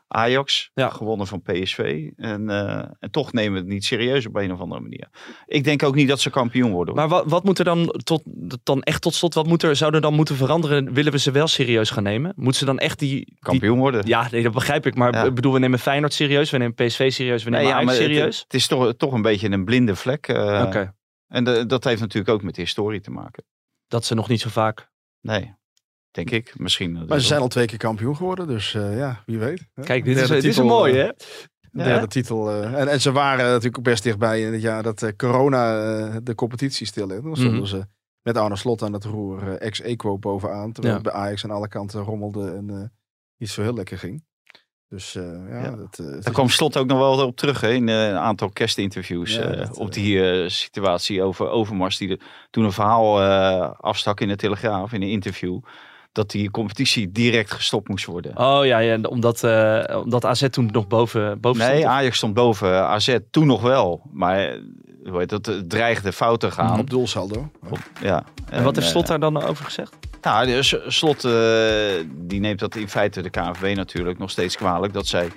Ajax. Ja. Gewonnen van PSV. En, eh, en toch nemen we het niet serieus op een of andere manier. Ik denk ook niet dat ze kampioen worden. Maar wat, wat moet er dan, tot, dan echt tot slot, wat moet er, zou er dan moeten veranderen? Willen we ze wel serieus gaan nemen? Moeten ze dan echt die... die kampioen worden. ja, nee, dat begrijp ik. Maar Ja. bedoel, we nemen Feyenoord serieus, we nemen PSV serieus, we Nee, nemen ja, maar Ajax serieus. Het, is toch, toch een beetje een blinde vlek. eh, Oké, En de- dat heeft natuurlijk ook met de historie te maken. dat ze nog niet zo vaak... Nee, denk ik. Misschien. dat Maar is ze zijn al twee keer kampioen geworden, dus eh, ja, wie weet. hè? Kijk, dit is, dit is een titel, mooie, eh, hè? Derde Ja. titel. eh, en, en ze waren natuurlijk ook best dichtbij in het jaar dat eh, corona eh, de competitie stil Dan stonden Mhm. ze met Arne Slot aan het roer eh, ex-equo bovenaan. Terwijl Ja. het bij Ajax aan alle kanten rommelde en eh niet zo heel lekker ging. Dus eh, ja, Ja. dat, eh, Daar kwam Slot ook nog wel op terug hè, in eh, een aantal kerstinterviews. Eh, dat, op eh, die eh, situatie over Overmars. Die er toen een verhaal eh, afstak in de Telegraaf, in een interview. Dat die competitie direct gestopt moest worden. Oh ja, ja omdat, eh, omdat AZ toen nog boven, boven nee, stond. of- Ajax stond boven AZ. Toen nog wel. Maar eh, hoe heet dat, dreigde fout te gaan. op doelsaldo. Op- ja. En wat heeft eh, Slot daar dan over gezegd? Nou, de S- Slot eh, die neemt dat in feite de KNVB natuurlijk nog steeds kwalijk. Dat zij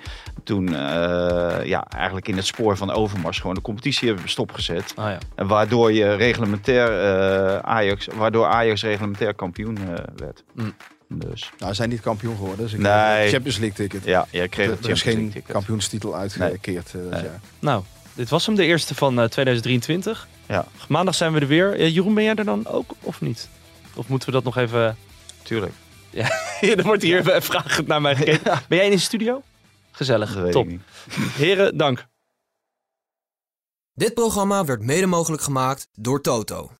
toen eh, ja, eigenlijk in het spoor van Overmars gewoon de competitie hebben stopgezet. Oh ja. En waardoor je reglementair eh, Ajax, waardoor Ajax reglementair kampioen eh, werd. Mm. Dus Nou, ze zijn niet kampioen geworden. Dus ik Nee. kreeg Champions League ticket. ja, jij kreeg het er is Champions League geen ticket. kampioenstitel uitgekeerd. Nee. jaar. Nou, dit was hem, de eerste van eh, 2023. Ja. Maandag zijn we er weer. Jeroen, ben jij er dan ook of niet? Of moeten we dat nog even... Tuurlijk. Ja, er wordt hier even vragend naar mij gekeken. Ben jij in de studio? Gezellig, Dat weet top. ik niet. Heren, dank. Dit programma werd mede mogelijk gemaakt door Toto.